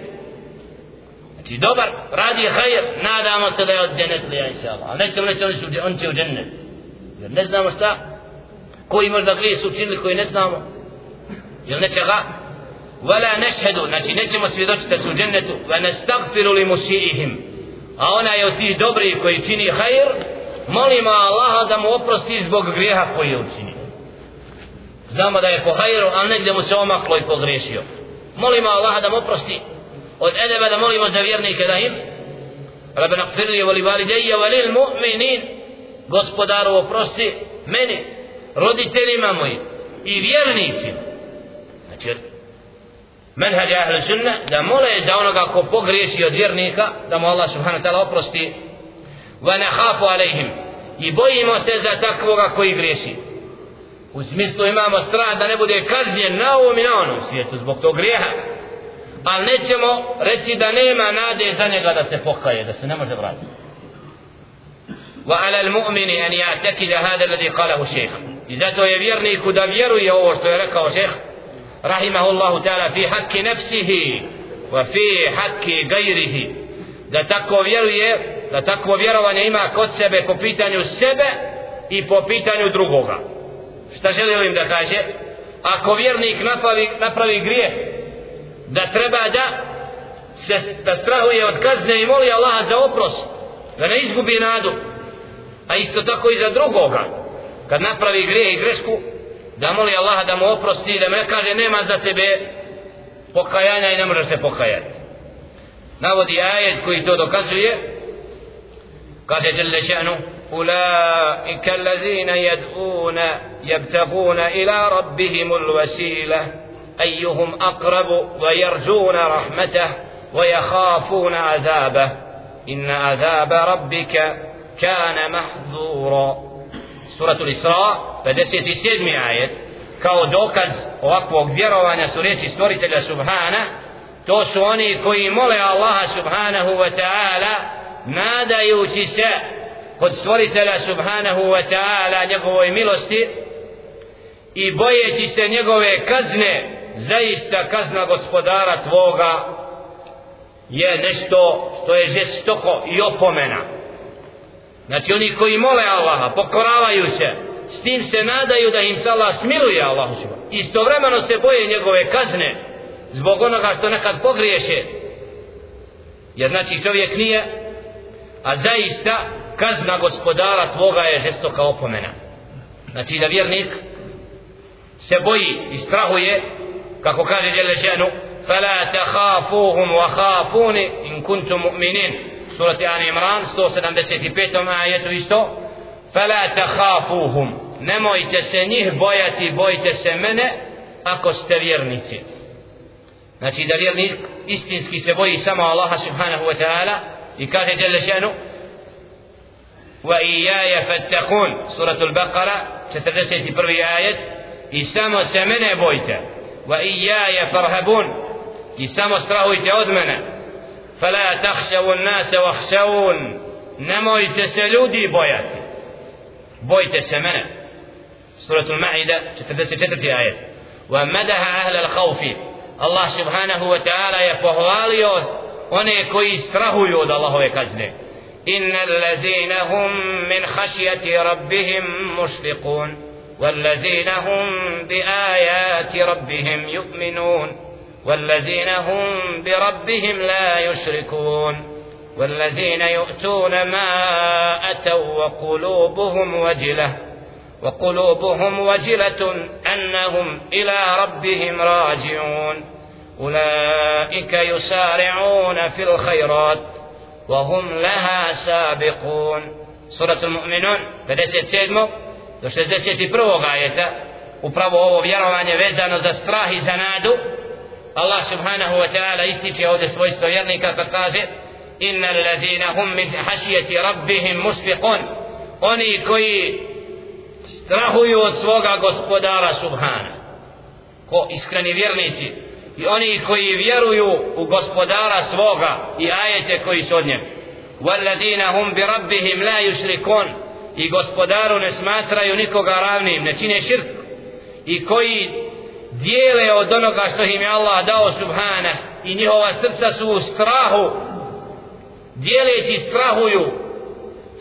znači dobar radi hajr nadamo se da je od djenetlija inša Allah ali nećemo reći oni, su, on će u džennet. Jer ne znamo šta koji možda grije su učinili koji ne znamo. Jel nečega wala nešhedu znači nećemo svjedočiti da su u džennetu. Wa nastagfiru li musiihim a ona je od tih dobri koji čini hajr molimo Allaha da mu oprosti zbog grijeha koji je učinio znamo da je po hajru, ali negdje mu se omaklo i pogriješio. Molimo Allaha da mu oprosti. Od edeba da molimo za vjernike da im Rabbena gfirli voli valideje valil mu'minin. Gospodaru oprosti meni roditeljima moji i vjernicima. Znači menhađa ahlu sunna da mole za onoga ko pogriješi od vjernika da mu Allah subhanahu ta'ala oprosti. Wa nahafu alejhim, i bojimo se za takvoga koji griješi u smislu imamo strah da ne bude kažnjen na ovom i na onom svijetu zbog tog grijeha ali nećemo reći da nema nade za njega da se pokaje da se ne može vratiti وعلى المؤمن أن يعتقد هذا الذي قاله الشيخ إذا تو يفيرني كدا فيرو يهو što je rekao šejh رحمه الله تعالى في حق نفسه وفي حق غيره da tako vjeruje da tako vjerovanje ima kod sebe po pitanju sebe i po pitanju drugoga šta želi ovim da kaže? Ako vjernik napravi, napravi grijeh da treba da se da strahuje od kazne i moli Allaha za oprost da ne izgubi nadu a isto tako i za drugoga kad napravi grijeh i grešku da moli Allaha da mu oprosti i da mu ne kaže nema za tebe pokajanja i ne možeš se pokajati. Navodi ajet koji to dokazuje. Kaže Jelle še'nu أولئك الذين يدعون يبتغون إلى ربهم الوسيلة. أيهم أقرب ويرجون رحمته ويخافون عذابه. إن عذاب ربك كان محذورا سورة الإسراء فدسيت سيدمي آية kao dokaz ovakvog vjerovanja su riječi stvoritelja Subhana. To su oni koji mole Allaha Subhanahu wa ta'ala nadajući se kod stvoritelja subhanahu wa ta'ala njegovoj milosti i bojeći se njegove kazne zaista kazna gospodara tvoga je nešto što je žestoko i opomena. Znači oni koji mole Allaha pokoravaju se s tim se nadaju da im se Allah smiluje Allahu istovremeno se boje njegove kazne zbog onoga što nekad pogriješe. Jer znači čovjek nije a zaista kazna gospodara tvoga je žestoka opomena znači da vjernik se boji i strahuje kako kaže Đelešenu فلا تخافوهم وخافوني إن كنتم مؤمنين سورة آل عمران 175 آية isto فلا تخافوهم nemojte se njih bojati bojite se mene ako ste vjernici znači da vjernik istinski se boji samo Allaha subhanahu wa ta'ala i kaže Đelešenu وإياي فاتقون. سورة البقرة تتدسل في بري آية إسام سمنة بويتا وإياي فارهبون إسام استراه يتعودمنا فلا تخشوا الناس واخشون. نمو يتسلودي بويات بويت سمنة سورة المعدة تتدسل في آية ومدها أهل الخوف. الله سبحانه وتعالى يفهواليوس ونكو يسترهو يود الله وكذنه إن الذين هم من خشية ربهم مشفقون والذين هم بآيات ربهم يؤمنون والذين هم بربهم لا يشركون والذين يؤتون ما أتوا وقلوبهم وجلة وقلوبهم وجلة أنهم إلى ربهم راجعون. أولئك يسارعون في الخيرات. وهم لها سابقون سورة المؤمنون 57. do 61. ajeta upravo ovo vjerovanje vezano za strah i za nadu Allah subhanahu wa ta'ala ističe ovdje svojstvo vjernika kad kaže inna allazina hum min hasijeti rabbihim musfiqun oni koji strahuju od svoga gospodara subhana ko iskreni vjernici i oni koji vjeruju u gospodara svoga i ajete koji su od njega والذين هم بربهم لا يشركون i gospodaru ne smatraju nikoga ravnim ne čine širk i koji dijele od onoga što im je Allah dao subhana i njihova srca su u strahu dijeleći strahuju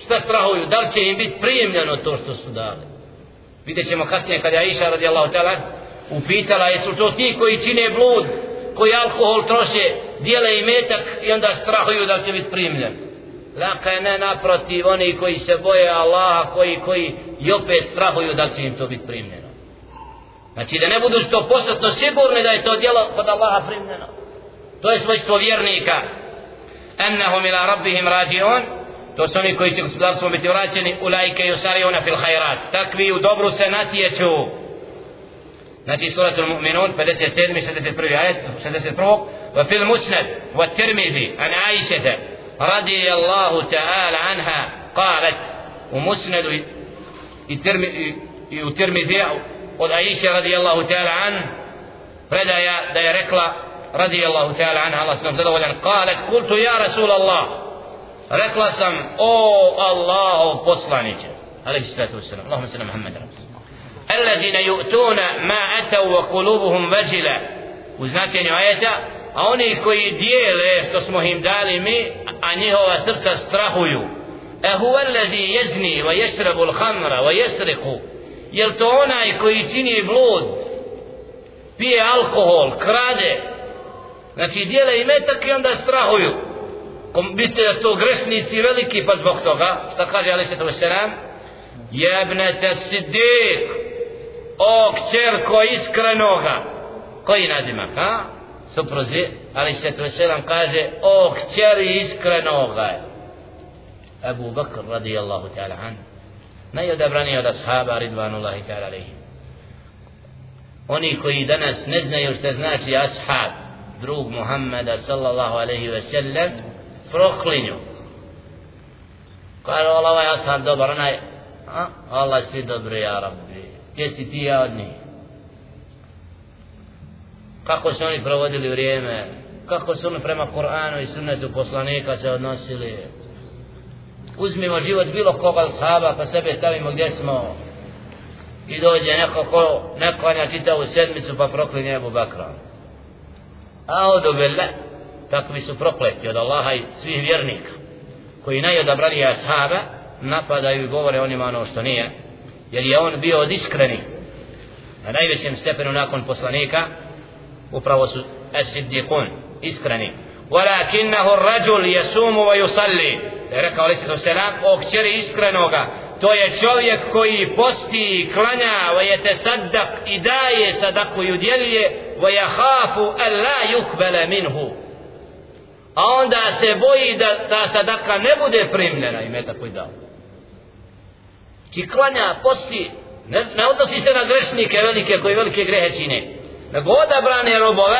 šta strahuju da li će im biti prijemljeno to što su dali vidjet ćemo kasnije kada je Aisha radijallahu ta'ala upitala jesu to ti koji čine blud koji alkohol troše dijele i metak i onda strahuju da će biti primljen? Laka je ne naprotiv oni koji se boje Allaha koji, koji i opet strahuju da će im to biti primljeno. Znači da ne budu to posatno sigurni da je to djelo kod Allaha primljeno. To je svojstvo vjernika. Ennahum ila rabbihim rađion to su oni koji će gospodarstvom biti vraćeni. Ulajke i usariona fil hajrat takvi u dobru se natječu znači suratul mu'minun 57. 61. ajet 61. wa fil musnad wa tirmidhi an aishete radi Allahu ta'ala anha qalet u musnadu i, tirmi, i u tirmidhi od Aisha radi Allahu ta'ala an predaja da je rekla radi Allahu ta'ala anha Allah sam zadovoljan qalet kultu ja Rasul Allah rekla sam o Allahov poslaniće alaihi sallatu wasalam Allahumma sallam Muhammad الذين يؤتون ما أتوا وقلوبهم وجلة وزنتين عيتا أوني كي ديال إيش تسمهم دالمي أنيه وسرت استرهيو أهو الذي يزني ويشرب الخمر ويسرق يلتونا كي تني بلود بي الكحول كرادة Znači, dijele i metak i onda strahuju. Kom, biste da su grešnici veliki, pa zbog toga, što kaže Ali Sjetu Veseram, jebnete siddiq, o kćerko iskrenoga. Koji nadimak ha? Supruzi Ali se to selam kaže o kćeri iskrenoga Abu Bakr radijallahu ta'ala an najodabraniji od ashaba ridvanullahi ta'ala alihim oni koji danas ne znaju što znači ashab drug Muhammeda sallallahu alaihi ve sellem proklinju. Kaže Allah ovaj ashab dobar onaj? Allah svi dobri ja rabbi gdje si ti ja od njih kako su oni provodili vrijeme? Kako su oni prema Koranu i sunnetu poslanika se odnosili? Uzmimo život bilo koga sahaba pa sebe stavimo gdje smo. I dođe neko ko neko anja čita u sedmicu pa proklinje Ebu Bakra. A odu bile takvi su prokleti od Allaha i svih vjernika koji najodabrali ashaba napadaju i govore onima ono što nije jer je on bio od iskreni na najvećem stepenu nakon poslanika upravo su esiddiqun iskreni ولكنه الرجل يصوم ويصلي rekao ali se selam o kćeri iskrenoga to je čovjek koji posti i klanja wa yatasaddaq i daje sadaku i udjeljuje wa yakhafu an la yuqbala minhu a onda se boji da ta sadaka ne bude primljena i meta koji dao Či klanja posti ne, ne odnosi se na grešnike velike koji velike grehe čine nego odabrane robove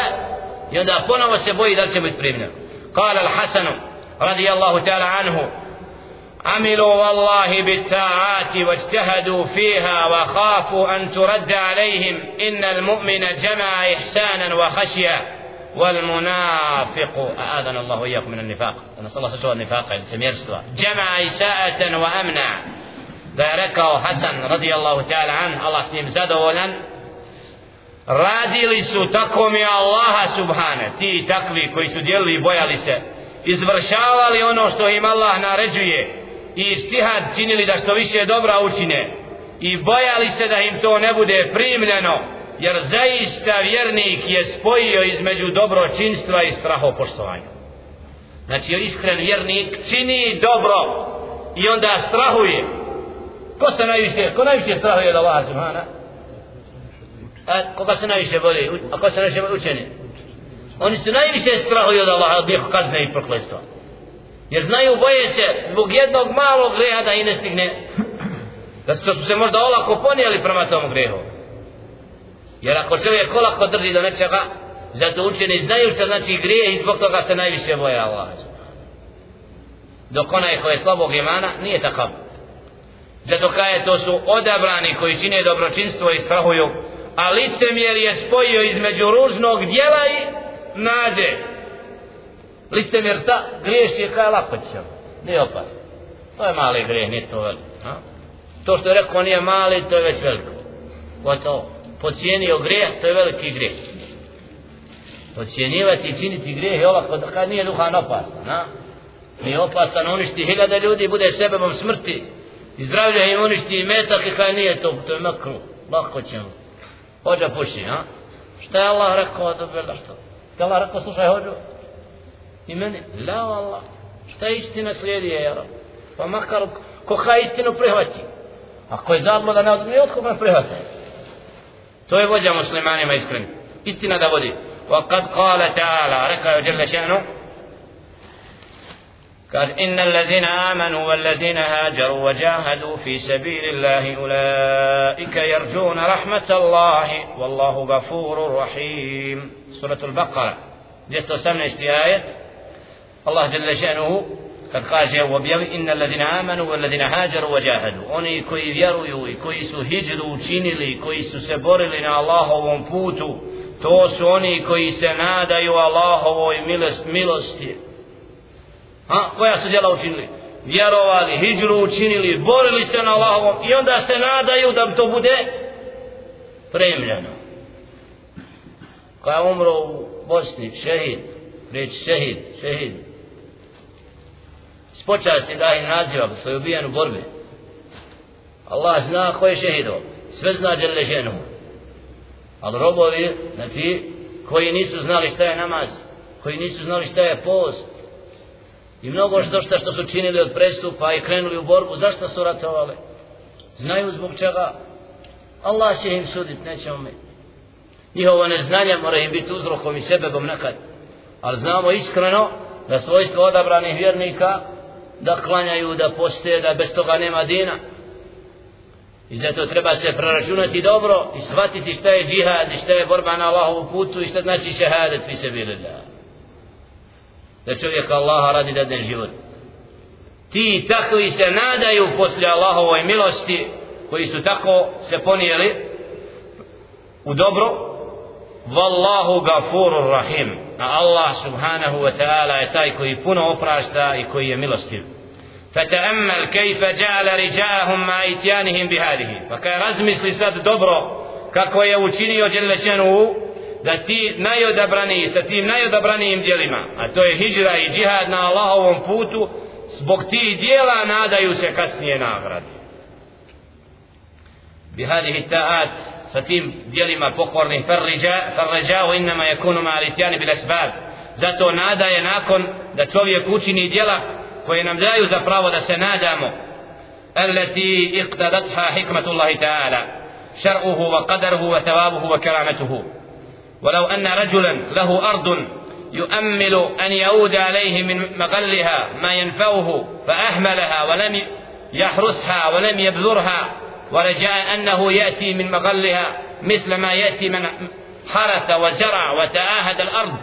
i onda ponovo se boji da će biti primljen. الحسن رضي الله تعالى عنه عملوا والله بالطاعات واجتهدوا فيها وخافوا أن ترد عليهم إن المؤمن جمع إحسانا وخشية والمنافق أعاذنا الله وإياكم من النفاق نسأل الله سوى النفاق جمع إساءة وأمنع da je rekao Hasan radijallahu ta'ala an Allah s njim zadovoljan radili su tako mi Allaha subhane ti takvi koji su djelili i bojali se izvršavali ono što im Allah naređuje i stihad činili da što više dobra učine i bojali se da im to ne bude primljeno jer zaista vjernik je spojio između dobročinstva i strahopoštovanja. Znači iskren vjernik čini dobro i onda strahuje ko se najviše ko najviše strahuje od Allaha subhana? A koga se najviše boli, a ko se najviše učeni. Oni su najviše strahuju od Allaha od njeho kazne i proklestva jer znaju boje se zbog jednog malog greha da i ne stigne. Da su se možda olako ponijeli prema tom grehu. Jer ako čovjek olako drži do nečega zato učeni znaju što znači grije i zbog toga se najviše boje Allah dok onaj ko je slabog imana nije takav zato kada to su odabrani koji čine dobročinstvo i strahuju a licemjer je spojio između ružnog dijela i nade. Licemjer šta? Griješ je kaj lako nije opasno. To je mali grijeh nije to veliko to što je rekao nije mali to je već veliko. Gotovo. Pocijenio grijeh to je veliki grijeh. Pocijenivati i činiti grijeh je ovako kad nije duhan opasan na? nije opasan uništi hiljada ljudi bude sebebom smrti i zdravlja im uništi i metak i kad nije to to je makru lako ćemo hođa puši a? šta je Allah rekao da bila što šta je Allah rekao slušaj hođu i meni la Allah šta je istina slijedi je jara pa makar ko ha istinu prihvati ako je zabluda ne odmije od koga prihvati to je vođa muslimanima iskreni istina da vodi وقد قال تعالى ركع جل شأنه قال إن الذين آمنوا والذين هاجروا وجاهدوا في سبيل الله أولئك يرجون رحمة الله. والله غفور رحيم. سورة البقرة. 218 آية. الله جل شأنه قد قال إن الذين آمنوا والذين هاجروا وجاهدوا. أني كي يرويوا كي سهجروا تينلي كي سبرلنا الله ومبوتوا تو su oni koji se nadaju Allahovoj milosti, milosti ha koja su djela učinili? Vjerovali hijđru učinili borili se na Allahovom i onda se nadaju da to bude premiljeno koja umro u Bosni šehid reći šehid šehid. Počasti da ih naziva što je ubijen u borbi Allah zna ko je šehido sve zna djele ženu ali robovi znači koji nisu znali šta je namaz koji nisu znali šta je post i mnogo što što, što su činili od prestupa i krenuli u borbu. Zašto su ratovali? Znaju zbog čega? Allah će im sudit nećemo mi. Njihovo neznanje mora im biti uzrokom i sebebom nekad. Ali znamo iskreno da svojstvo odabranih vjernika da klanjaju, da poste, da bez toga nema dina. I zato treba se preračunati dobro i shvatiti šta je džihad i šta je borba na Allahovu putu i šta znači šehadet fi sebi bili da. Da čovjek Allaha radi da den život. Ti takvi se nadaju poslije Allahovoj milosti koji su tako se ponijeli u dobro Wallahu gafurur rahim a Allah subhanahu wa ta'ala je taj koji puno oprašta i koji je milostiv فتأمل كيف جعل رجاءهم مع إتيانهم بهذه فكان razmisli sad dobro kako je učinio Đelešenu da ti najodabrani sa tim najodabranijim djelima a to je hijra i džihad na Allahovom putu zbog ti dijela nadaju se kasnije nagradi بهذه التاءات sa tim dijelima pokornih farriđa, farriđa u innama yakunu ma alitjani bil asbab. Zato nada je nakon da čovjek učini dijela koje nam daju za pravo da se nadamo. التي اقتضتها حكمة الله تعالى شرعه وقدره وثوابه وكرامته ولو أن رجلا له أرض يؤمل أن يعود عليه من مغلها ما ينفعه فأهملها ولم يحرسها ولم يبذرها ورجاء أنه يأتي من مغلها مثل ما يأتي من حرث وزرع وتآهد الأرض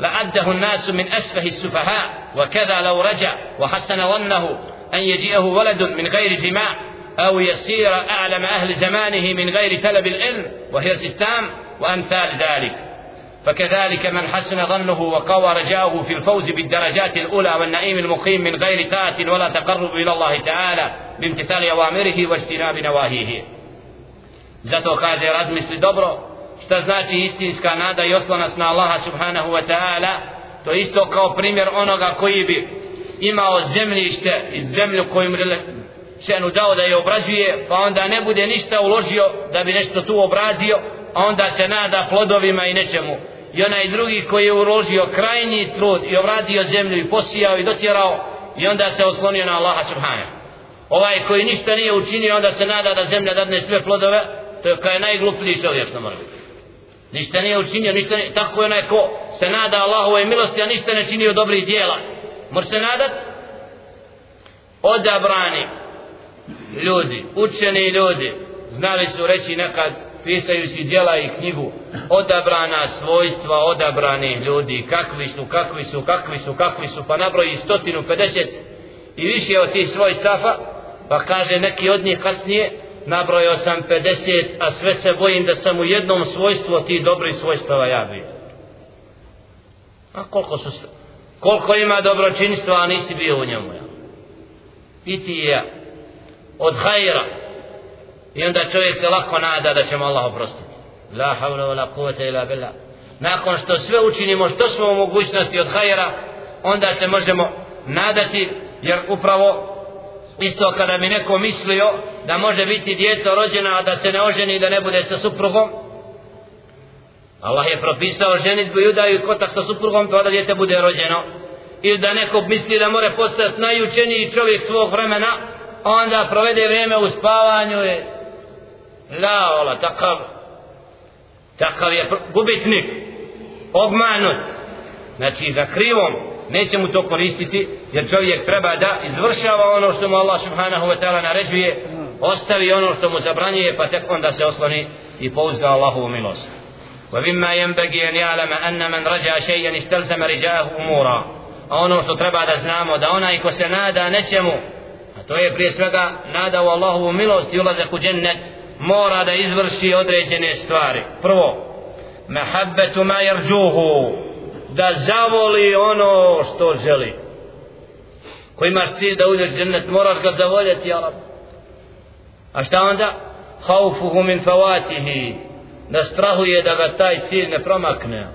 لعده الناس من أسفه السفهاء وكذا لو رجع وحسن ظنه أن يجيئه ولد من غير جماع أو يصير أعلم أهل زمانه من غير طلب العلم وهي التام وأمثال ذلك. فكذلك من حسن ظنه وقوى رجاؤه في الفوز بالدرجات الأولى والنعيم المقيم من غير طاعة ولا تقرب إلى الله تعالى بامتثال أوامره واجتناب نواهيه zato kaže razmisli dobro šta znači istinska nada i oslonac na Allaha subhanahu wa ta'ala to isto kao primjer onoga koji bi imao zemljište i zemlju koju mu šenu dao da je obrađuje pa onda ne bude ništa uložio da bi nešto tu obradio a onda se nada plodovima i nečemu i onaj drugi koji je uložio krajnji trud i ovradio zemlju i posijao i dotjerao i onda se oslonio na Allaha subhanahu. Ovaj koji ništa nije učinio onda se nada da zemlja dadne sve plodove to je kao je najglupliji čovjek što mora biti. Ništa nije učinio ništa nije, tako je onaj ko se nada Allahove milosti a ništa ne činio dobrih dijela. Mora se nadat? Odabrani ljudi učeni ljudi. Znali su reći nekad pisajući djela i knjigu odabrana svojstva odabrani ljudi kakvi su, kakvi su, kakvi su, kakvi su pa nabroji stotinu, pedeset i više od tih svojstava pa kaže neki od njih kasnije nabrojao sam 50 a sve se bojim da sam u jednom svojstvu od tih dobrih svojstava ja bio a koliko su koliko ima dobročinstva a nisi bio u njemu ja. i ti je od hajra i onda čovjek se lako nada da ćemo Allah oprostiti. La havla wa la kuvata ila billah. Nakon što sve učinimo što smo u mogućnosti od hajera, onda se možemo nadati jer upravo isto kada mi neko mislio da može biti djeto rođena a da se ne oženi i da ne bude sa suprugom Allah je propisao ženitbu i udaju i kotak sa suprugom to da djete bude rođeno. Ili da neko misli da more postati najučeniji čovjek svog vremena onda provede vrijeme u spavanju je la ola takav takav je gubitnik obmanut znači za krivom neće mu to koristiti jer čovjek treba da izvršava ono što mu Allah subhanahu wa ta'ala naređuje ostavi ono što mu zabranjuje pa tek onda se osloni i pouzda Allahovu milost ومما ينبغي أن يعلم أن من رجع شيئا استلزم رجاءه أمورا a ono što treba da znamo da onaj ko se nada nečemu a to je prije svega nada u Allahovu milost i ulazak u džennet mora da izvrši određene stvari. Prvo mehabbetu ma jerđuhu da zavoli ono što želi. Ko imaš cilj da uđeš džennet moraš ga zavoljeti ja rab. A šta onda? Haufuhu min fawatihi da strahuje da ga taj cilj ne promakne.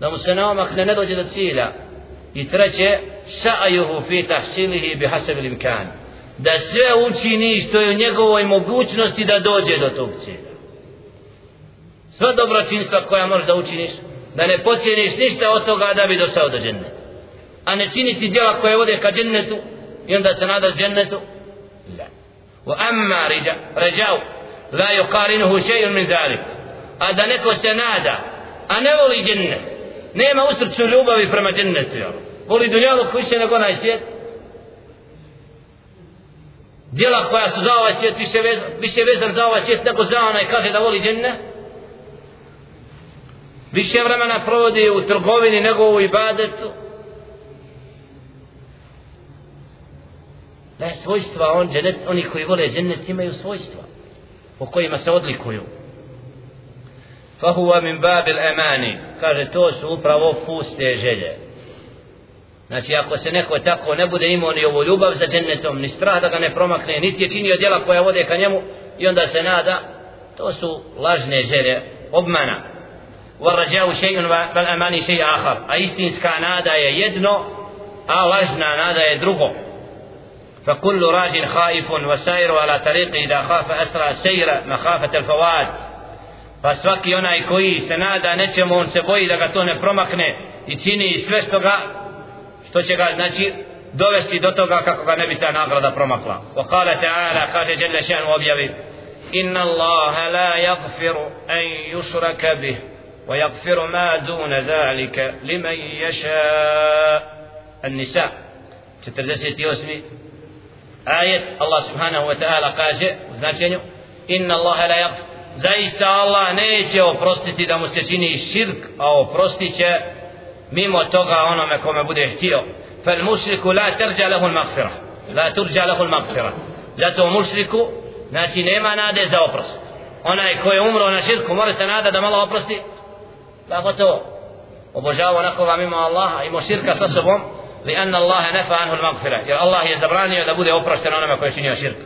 Da mu se ne omakne ne dođe do cilja. I treće sa'ajuhu fi tahsilihi bi hasabil imkan da sve učini što je u njegovoj mogućnosti da dođe do tog cilja. Sva dobročinstva koja možeš da učiniš da ne pocijeniš ništa od toga da bi došao do dženneta a ne činiti djela koje vode ka džennetu i onda se nadaš džennetu la. Wa amma rija rajau la yuqarinuhu shay'un min zalik a da neko se nada a ne voli džennet nema u srcu ljubavi prema džennetu voli dunjalu koji nego onaj svijet djela koja su za ovaj svijet više vezan, više vezan za ovaj svijet nego za onaj kaže da voli dženne. Više vremena provodi u trgovini nego u ibadetu. Ne svojstva on dženet, oni koji vole džennet imaju svojstva po kojima se odlikuju. Fahuva min babil emani kaže to su upravo puste želje. znači ako se neko tako ne bude imao ni ovu ljubav za džennetom ni strah da ga ne promakne niti je činio djela koja vode ka njemu i onda se nada to su lažne želje obmana والرجاء شيء والأمان شيء آخر أيستنسكا نادا يدنو أو لجنا نادا يدرغو فكل راج خائف وسائر على طريق إذا خاف أسرع سير مخافة الفوات pa svaki onaj koji se nada nečemu on se boji da ga to ne promakne i čini sve što ga što će ga znači dovesti do toga kako ga ne bi ta nagrada promakla wa kala ta'ala kaže jelle šanu objavi inna allaha la yagfiru an yushraka bih ويغفر ما دون ذلك لمن يشاء النساء 48 آية الله سبحانه وتعالى kaže u značenju inna Allah la yaghfir zaista Allah neće oprostiti da mu se čini širk a oprostit će mimo toga onome kome bude htio fal mušriku la terđa lehu l-magfira la turđa lehu l-magfira zato mušriku znači nema nade za oprost onaj ko je umro na širku mora se nada da malo oprosti pa Kako to? Obožava nekoga mimo Allaha, ima širka sa sobom, li anna Allaha nefa anhu l-magfira. Jer Allah je zabranio da bude oprošten onome koje činio širk.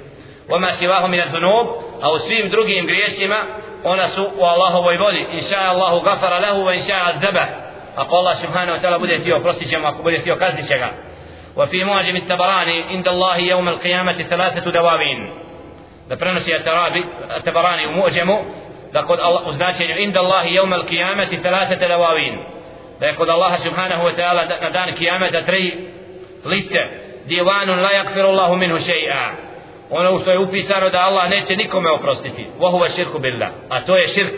Oma sivahu min zunub, a u svim drugim grijesima, ona su u Allahovoj voli. Inša Allahu gafara lahu wa inša azdaba Ako Allah subhanahu wa ta'ala bude tio, prostit ćemo, ako bude tio, kaznit će ga. وفي معجم التبراني عند الله يوم القيامة ثلاثة دواوين da prenosi Atarabi, Atabarani u Mu'đemu, da kod Allah, u značenju inda Allahi jevme al kijameti telasete lavavin da je kod Allaha subhanahu wa ta'ala na dan kijameta tri liste divanun la yakfiru Allahu minhu še'a ono što je upisano da Allah neće nikome oprostiti wa huwa širku billah a to je širk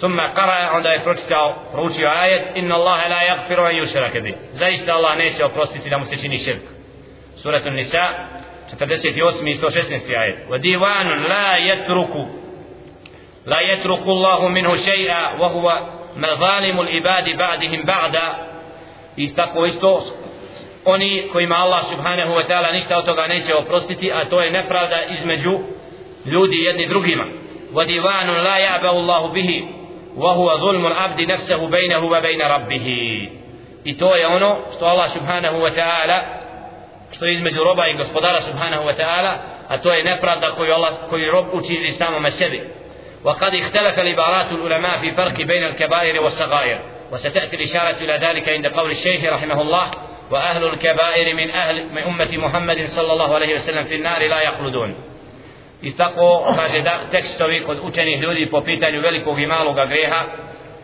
ثم قرأ onda je pročitao proučio ajet inna Allahe la yakfiru an yushraka bi zaista Allah neće oprostiti da mu se čini širk suratul nisa 48 i 116 ajet wa divanun la yatruku la yatruku Allahu minhu shay'a wa huwa mazalimu al-ibadi ba'dihim ba'da i tako isto oni kojima Allah subhanahu wa ta'ala ništa od toga neće oprostiti a to je nepravda između ljudi jedni drugima wa divanun la ya'ba Allahu وهو ظلم العبد نفسه بينه وبين ربه. i to je ono što Allah subhanahu wa ta'ala što je između roba i gospodara subhanahu wa ta'ala a to je nepravda koju, Allah, وقد اختلف العبارات العلماء في فرق بين الكبائر والصغائر وستأتي الإشارة إلى ذلك عند قول الشيخ رحمه الله وأهل الكبائر من أهل من أمة محمد صلى الله عليه وسلم في النار لا يقلدون. I tako kaže da tekstovi kod učenih ljudi po pitanju velikog i malog greha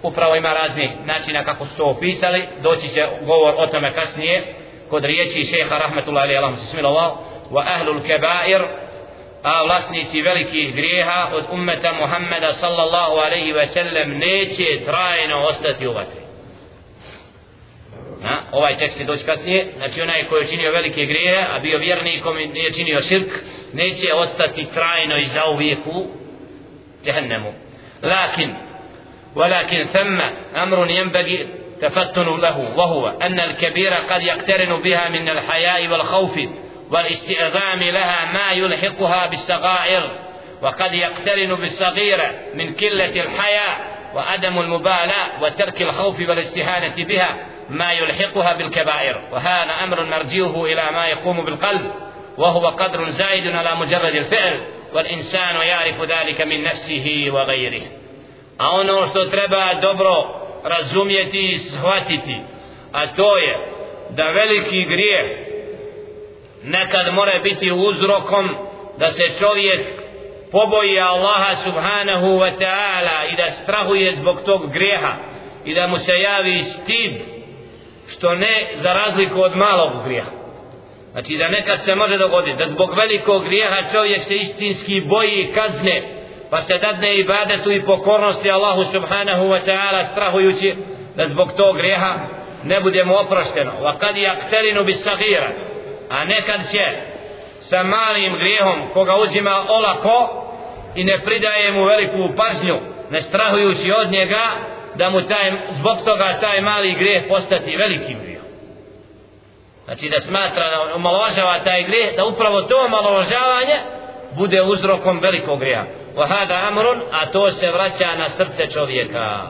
upravo ima raznih načina kako su to opisali. Doći će govor o tome kasnije kod riječi šeha rahmetullahi alaihi se smilovao wa ahlul kebair a vlasnici velikih grijeha od ummeta Muhammeda sallallahu alaihi ve sellem neće trajno ostati u vatri. Na, ovaj tekst je doći kasnije. Znači onaj koji je činio velike grijehe a bio vjernikom i nije činio širk neće ostati trajno i zauvijek u jehennemu lakin ولكن ثم أمر ينبغي تفتن له وهو أن الكبير قد يقترن بها من الحياء والخوف والاستئذام لها ما يلحقها بالصغائر وقد يقترن بالصغيرة من قلة الحياء وعدم المبالاة وترك الخوف والاستهانة بها ما يلحقها بالكبائر وهذا أمر نرجيه إلى ما يقوم بالقلب وهو قدر زائد على مجرد الفعل والإنسان يعرف ذلك من نفسه وغيره a ono što treba dobro razumjeti i shvatiti a to je da veliki grijeh nekad mora biti uzrokom da se čovjek poboji Allaha subhanahu wa ta'ala i da strahuje zbog tog grijeha i da mu se javi stid što ne za razliku od malog grijeha. Znači da nekad se može dogoditi da zbog velikog grijeha čovjek se istinski boji kazne pa se dadne ibadetu i pokornosti Allahu subhanahu wa ta'ala strahujući da zbog tog grijeha ne budemo oprošteno. Wa kad yaktarinu bis sagira a nekad će sa malim grijehom koga uzima olako i ne pridaje mu veliku pažnju ne strahujući od njega da mu taj, zbog toga taj mali grijeh postati velikim grijehom. Znači da smatra da omalovažava taj grijeh da upravo to omalovažavanje bude uzrokom velikog grijeha. Vahada amrun a to se vraća na srce čovjeka.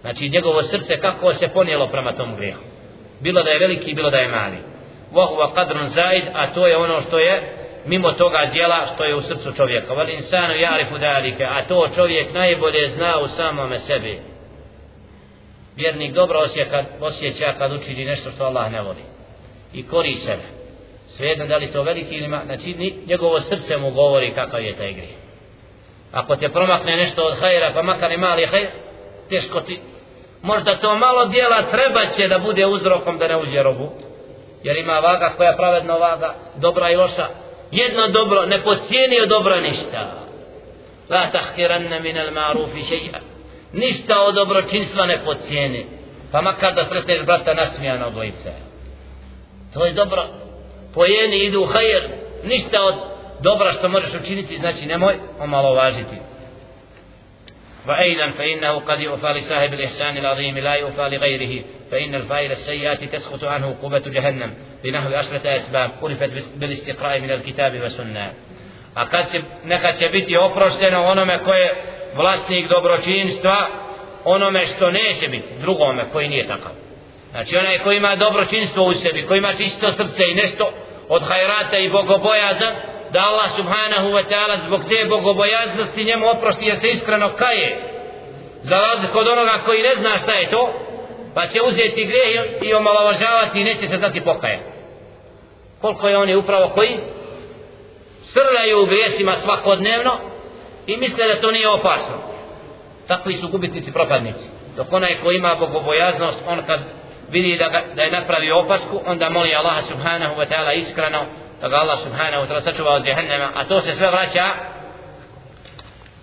Znači njegovo srce kako se ponijelo prema tom grijehu. Bilo da je veliki bilo da je mali. Wa huwa qadrun zaid a to je ono što je mimo toga dijela što je u srcu čovjeka. Val insanu jarifu dalike a to čovjek najbolje zna u samome sebi. Vjernik dobro osjeća, osjeća kad učini nešto što Allah ne voli. I kori sebe. Svejedno da li to veliki ili ma, znači njegovo srce mu govori kakav je taj grije ako te promakne nešto od hajra pa makar i mali hajr teško ti možda to malo dijela treba će da bude uzrokom da ne uđe robu. Jer ima vaga koja je pravedna vaga dobra i loša jedno dobro ne pocijenio dobro ništa. La tahkiranna min al ma'rufi shay'a ništa od dobročinstva ne pocijeni pa makar da sretneš brata nasmijana od dvojice to je dobro. Pojeni idu u hajr. Ništa od dobra što možeš učiniti znači nemoj omalovažiti. وأيضا فإنه قد يؤفى لصاحب الإحسان العظيم لا يؤفى لغيره فإن الفاعل السيئات تسقط عنه عقوبة جهنم لنحو عشرة أسباب عرفت بالاستقراء من الكتاب والسنة a kad će, neka će biti oprošteno onome ko je vlasnik dobročinstva onome što neće biti drugome koji nije takav znači onaj koji ima dobročinstvo u sebi koji ima čisto srce i nešto od hajrata i bogobojaza da Allah subhanahu wa ta'ala zbog te bogobojaznosti njemu oprosti jer se iskreno kaje. Za razliku od onoga koji ne zna šta je to pa će uzeti grijeh i omalovažavati i neće se znati pokajati. Koliko je oni upravo koji srljaju u grijesima svakodnevno i misle da to nije opasno. Takvi su gubitnici propadnici. Dok onaj ko ima bogobojaznost on kad vidi da, ga, da je napravio opasku onda moli Allaha subhanahu wa ta'ala iskreno da ga Allah subhanahu wa ta'ala sačuva od jehennema a to se sve vraća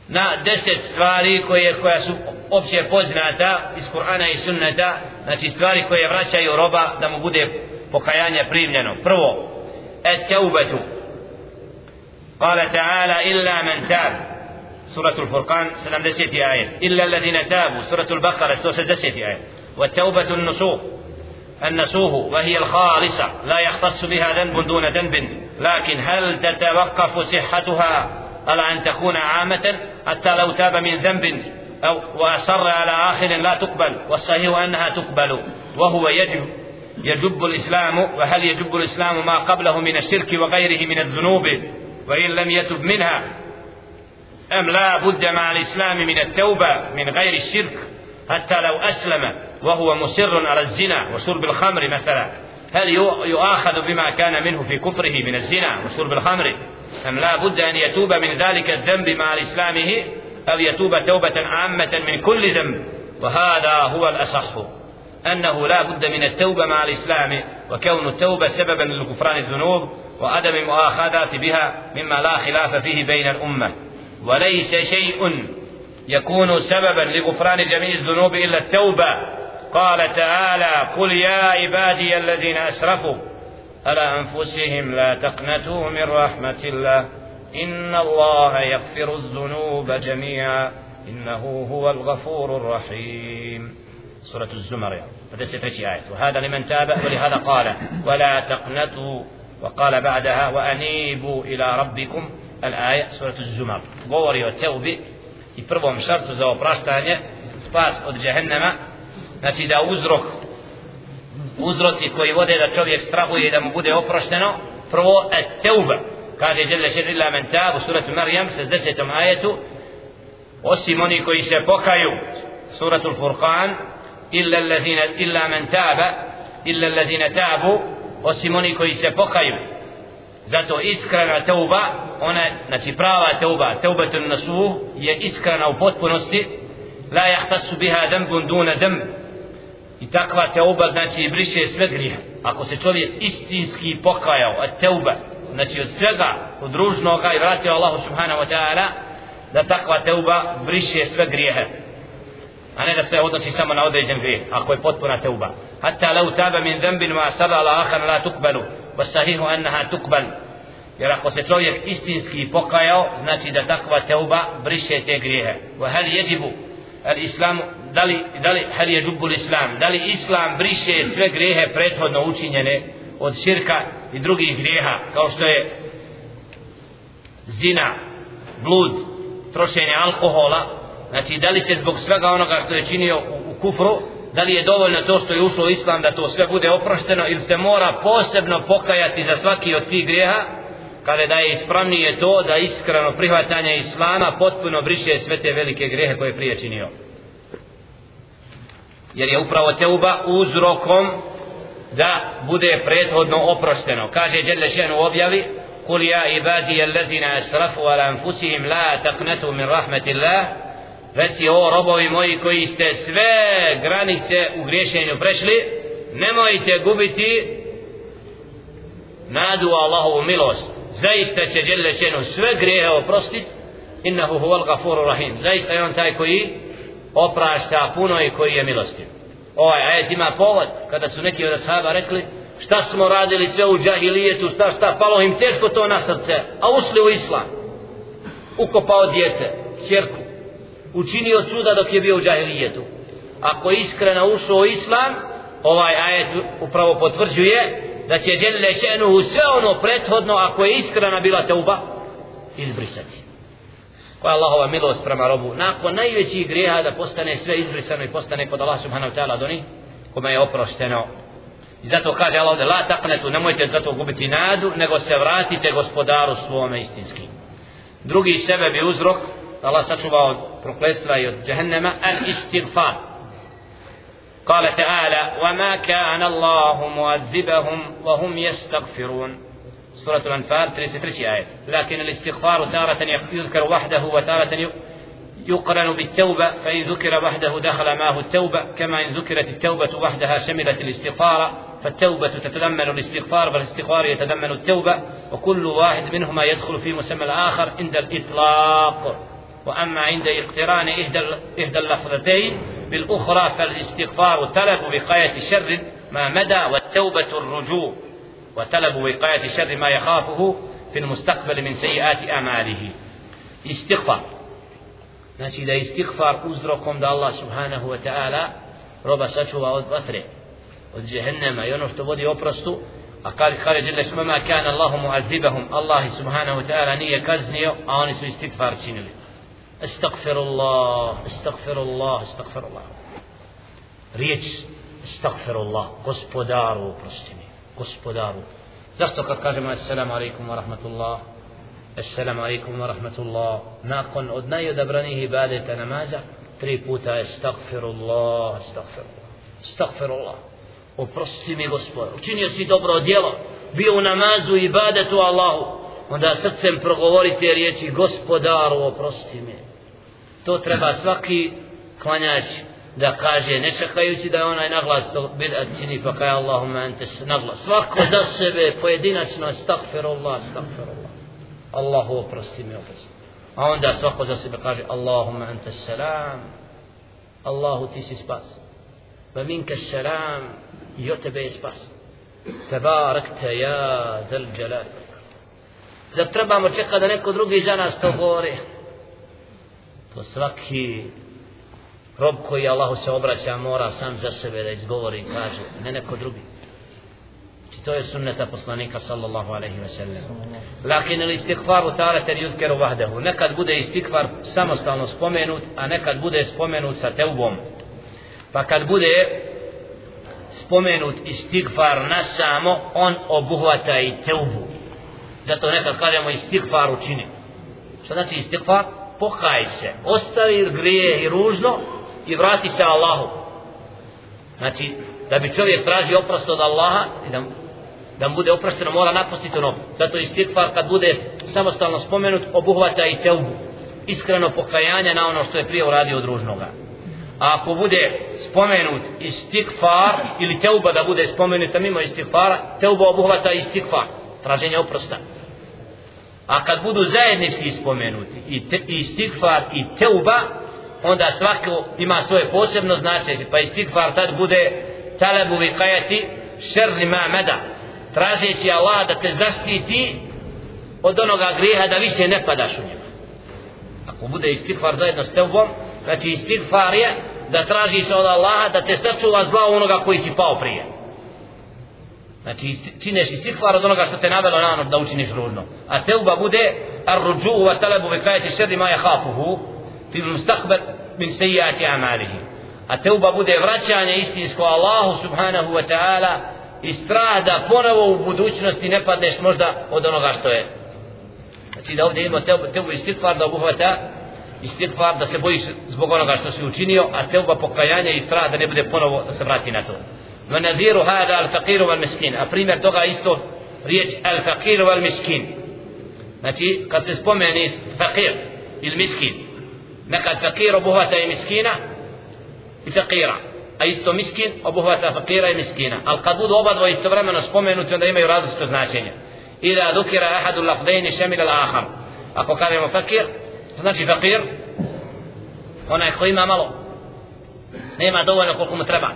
na deset stvari koje koja su opće poznata iz Kur'ana i Sunneta znači stvari koje vraćaju roba da mu bude pokajanje primljeno prvo et teubetu قال تعالى إلا من تاب سورة الفرقان 70 آية إلا الذين تابوا سورة البقرة 160 آية والتوبة النصوح النسوه وهي الخالصة. لا يختص بها ذنب دون ذنب. لكن هل تتوقف صحتها؟ على أن تكون عامة؟ حتى لو تاب من ذنب أو وأصر على آخر لا تقبل. والصحيح أنها تقبل. وهو يجب يجب الإسلام. وهل يجب الإسلام ما قبله من الشرك وغيره من الذنوب؟ وإن لم يتب منها أم لا بد مع الإسلام من التوبة من غير الشرك؟ حتى لو أسلم وهو مصر على الزنا وشرب الخمر مثلا. هل يؤاخذ بما كان منه في كفره من الزنا وشرب الخمر؟ أم لا بد أن يتوب من ذلك الذنب مع الإسلامه أو يتوب توبة عامة من كل ذنب؟ وهذا هو الأصح. أنه لا بد من التوبة مع الإسلام وكون التوبة سببا لغفران الذنوب وعدم المؤاخذة بها مما لا خلاف فيه بين الأمة. وليس شيء يكون سببا لغفران جميع الذنوب إلا التوبة. قال تعالى قل يا عبادي الذين أسرفوا على أنفسهم لا تقنطوا من رحمة الله إن الله يغفر الذنوب جميعا إنه هو الغفور الرحيم. سورة الزمر. فدست آية. وهذا لمن تاب ولهذا قال ولا تقنطوا. وقال بعدها وأنيبوا إلى ربكم. الآية سورة الزمر. govori o teubi. I prvom šartu za opraštanje. Džehennema. Znači da uzrok uzroci koji vode da čovjek strahuje i da mu bude oprošteno prvo et teuba kaže Jelle Šedrila men u suratu Marijam 60. ajetu osim oni koji se pokaju suratu Furqan illa allazina illa men taba illa allazina tabu osim oni koji se pokaju zato iskrena teuba ona znači prava teuba teubatun nasuh je iskrena u potpunosti la jahtasu biha dembun duna demb i takva teuba znači briše sve grije. Ako se čovjek istinski pokajao od teuba znači od svega od ružnoga i vratio Allahu subhanahu wa ta'ala da takva teuba briše sve grijehe. A ne da se odnosi samo na određen grijeh ako je potpuna teuba. Hatta lau taba min zembin ma sada la ahar la tukbalu wa sahihu annaha tukbal. Jer ako se čovjek istinski pokajao znači da takva teuba briše te grijehe. Wa hal jeđibu al islam da li, da li hal je dubul islam? Da li islam briše sve grehe prethodno učinjene od širka i drugih grijeha kao što je zina blud trošenje alkohola? Znači da li se zbog svega onoga što je činio u, u kufru da li je dovoljno to što je ušlo u islam da to sve bude oprošteno ili se mora posebno pokajati za svaki od tih grijeha? kada da je ispravnije to da iskreno prihvatanje islama potpuno briše sve te velike grehe koje je prije činio jer je upravo teuba uzrokom da bude prethodno oprošteno kaže Đele Šenu objavi قل يا عبادي الذين أسرفوا على أنفسهم لا تقنطوا من رحمة الله reci o robovi moji koji ste sve granice u griješenju prešli nemojte gubiti nadu Allahovu milost zaista će Đele Šenu sve grehe oprostit. Innahu huval gafuru rahim. Zaista je on taj koji oprašta puno i koji je milostiv. Ovaj ajet ima povod kada su neki od ashaba rekli šta smo radili sve u džahilijetu šta šta palo im teško to na srce a usli u islam. Ukopao djete čerku učinio čuda dok je bio u džahilijetu. Ako iskreno ušao u islam ovaj ajet upravo potvrđuje da će Đelle še'nuhu sve ono prethodno ako je iskrena bila teuba izbrisati. Koja je Allahova milost prema robu? Nakon najvećih grijeha da postane sve izbrisano i postane kod Allah subhanahu ta'ala doni kome je oprošteno. I zato kaže Allah da la taknetu nemojte zato gubiti nadu nego se vratite gospodaru svome istinski drugi sebe bi uzrok Allah sačuva od proklestva i od džehennema al istighfar قال تعالى وما كان الله معذبهم وهم يستغفرون. سورة الأنفال 33 آية. لكن الاستغفار تارة يذكر وحده وتارة يقرن بالتوبة فإن ذكر وحده دخل معه التوبة كما إن ذكرت التوبة وحدها شملت الاستغفار فالتوبة تتضمن الاستغفار فالاستغفار يتضمن التوبة وكل واحد منهما يدخل في مسمى الآخر عند الإطلاق. وأما عند اقتران إحدى إحدى اللفظتين بالأخرى فالاستغفار طلب وقاية شر ما مدى والتوبة الرجوع. وطلب وقاية شر ما يخافه في المستقبل من سيئات أعماله. استغفار. نسي إذا استغفار أزركم دا الله سبحانه وتعالى رب سجوا وذفره وجهنم ينفت بودي أبرستو أقال خارج الله ما كان الله معذبهم الله سبحانه وتعالى نية كزنية آنس استغفار شنلت astaghfirullah astaghfirullah astaghfirullah riječ astaghfirullah gospodaru oprosti mi gospodaru zašto kad kažemo assalamu alaikum wa rahmatullah assalamu alaikum wa rahmatullah nakon od najodabranih ibadeta namaza tri puta astaghfirullah astaghfirullah astaghfirullah oprosti mi gospod učinio si dobro djelo bio u namazu i ibadetu Allahu onda srcem progovorite riječi gospodaru oprosti mi to treba svaki klanjač da kaže ne čekajući da je onaj naglas to bidat čini pa kaj Allahumma ente naglas svako za sebe pojedinačno astaghfirullah astaghfirullah. Allahu oprosti mi oprosti. A onda svako za sebe kaže Allahumma ente salam Allahu ti si spas. Va minke salam i od tebe je spas. Tebarakte ja del dželal da trebamo čekati da neko drugi za nas to govori? To svaki rob koji Allahu se obraća mora sam za sebe da izgovori i kaže ne neko drugi. Či to je sunneta poslanika sallallahu alaihi wa sallam. Lakin ili istighfaru taratan yudkeru vahdehu nekad bude istighfar samostalno spomenut a nekad bude spomenut sa teubom. Pa kad bude spomenut istigfar na samo on obuhvata i teubu. Zato nekad kažemo istigfar učini. Što znači istigfar? Pokaj se ostavi grije i ružno i vrati se Allahu. Znači da bi čovjek tražio oprost od Allaha i da, da mu bude oprošteno mora napustiti ono zato istighfar kad bude samostalno spomenut obuhvata i teubu. Iskreno pokajanje na ono što je prije uradio od ružnoga. A ako bude spomenut istikfar ili teuba da bude spomenuta mimo istikfara teuba obuhvata istikfar traženje oprosta a kad budu zajednički spomenuti i, te, i istikfar i teuba onda svako ima svoje posebno značenje. Pa istikfar tad bude talabu vikajati šerri ma meda tražeći Allah da te zaštiti od onoga grijeha da više ne padaš u njega. Ako bude istigfar zajedno s teubom znači istigfar je da traži od Allaha da te sačuva zla onoga koji si pao prije znači čineš istigfar od onoga što te navelo na ono da učiniš ružno. A teuba bude arruđu wa talabu bi kajati šedi ma jahafuhu fi mustakbar min sejati amalihi. A teuba bude vraćanje istinsko Allahu subhanahu wa ta'ala i strah da ponovo u budućnosti ne padneš možda od onoga što je. Znači da ovdje imamo teubu, teubu istigfar da obuhvata istighfar da se bojiš zbog onoga što si učinio a teuba pokajanje i strah da ne bude ponovo da se vrati na to. ونذير هذا الفقير والمسكين. أفريمر توغا إستو ريج الفقير والمسكين نتي قد تسبوم يعني فقير المسكين نقد فقير أبوها تاي مسكينة فقيرة أي مسكين أبوها تاي فقيرة مسكينة القبود أبد ويستبرم أن أسبوم يعني تون دائما يراد استو ناشين إذا ذكر أحد اللفظين الشامل الآخر أقو كان مفكر تنجي فقير هنا يقوي ما ملو نيما دوان يقول كم تربع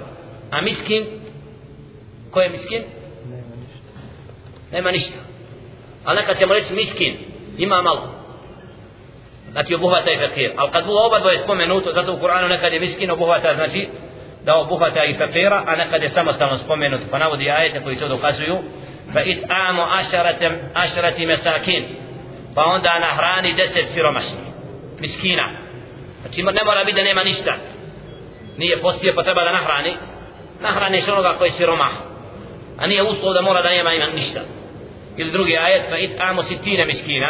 أمسكين ko je miskin? Nema ništa. Nema ništa ali nekad ćemo reći miskin ima malo. Znači obuhvata i fakir ali kad bude oba dvoje spomenuto zato u Kur'anu nekad je miskin obuhvata znači da obuhvata i fakira a nekad je samostalno spomenut. Pa navodi ajete koji to dokazuju. Fa it amu ašarati mesakin. Pa onda nahrani deset siromašni. miskina. Znači ne mora biti da nema ništa. Nije postio pa treba da nahrani. Nahraniš onoga koji je siromah. A nije uslov da mora da nema ima ništa ili drugi ajet fa it amo sitine miskina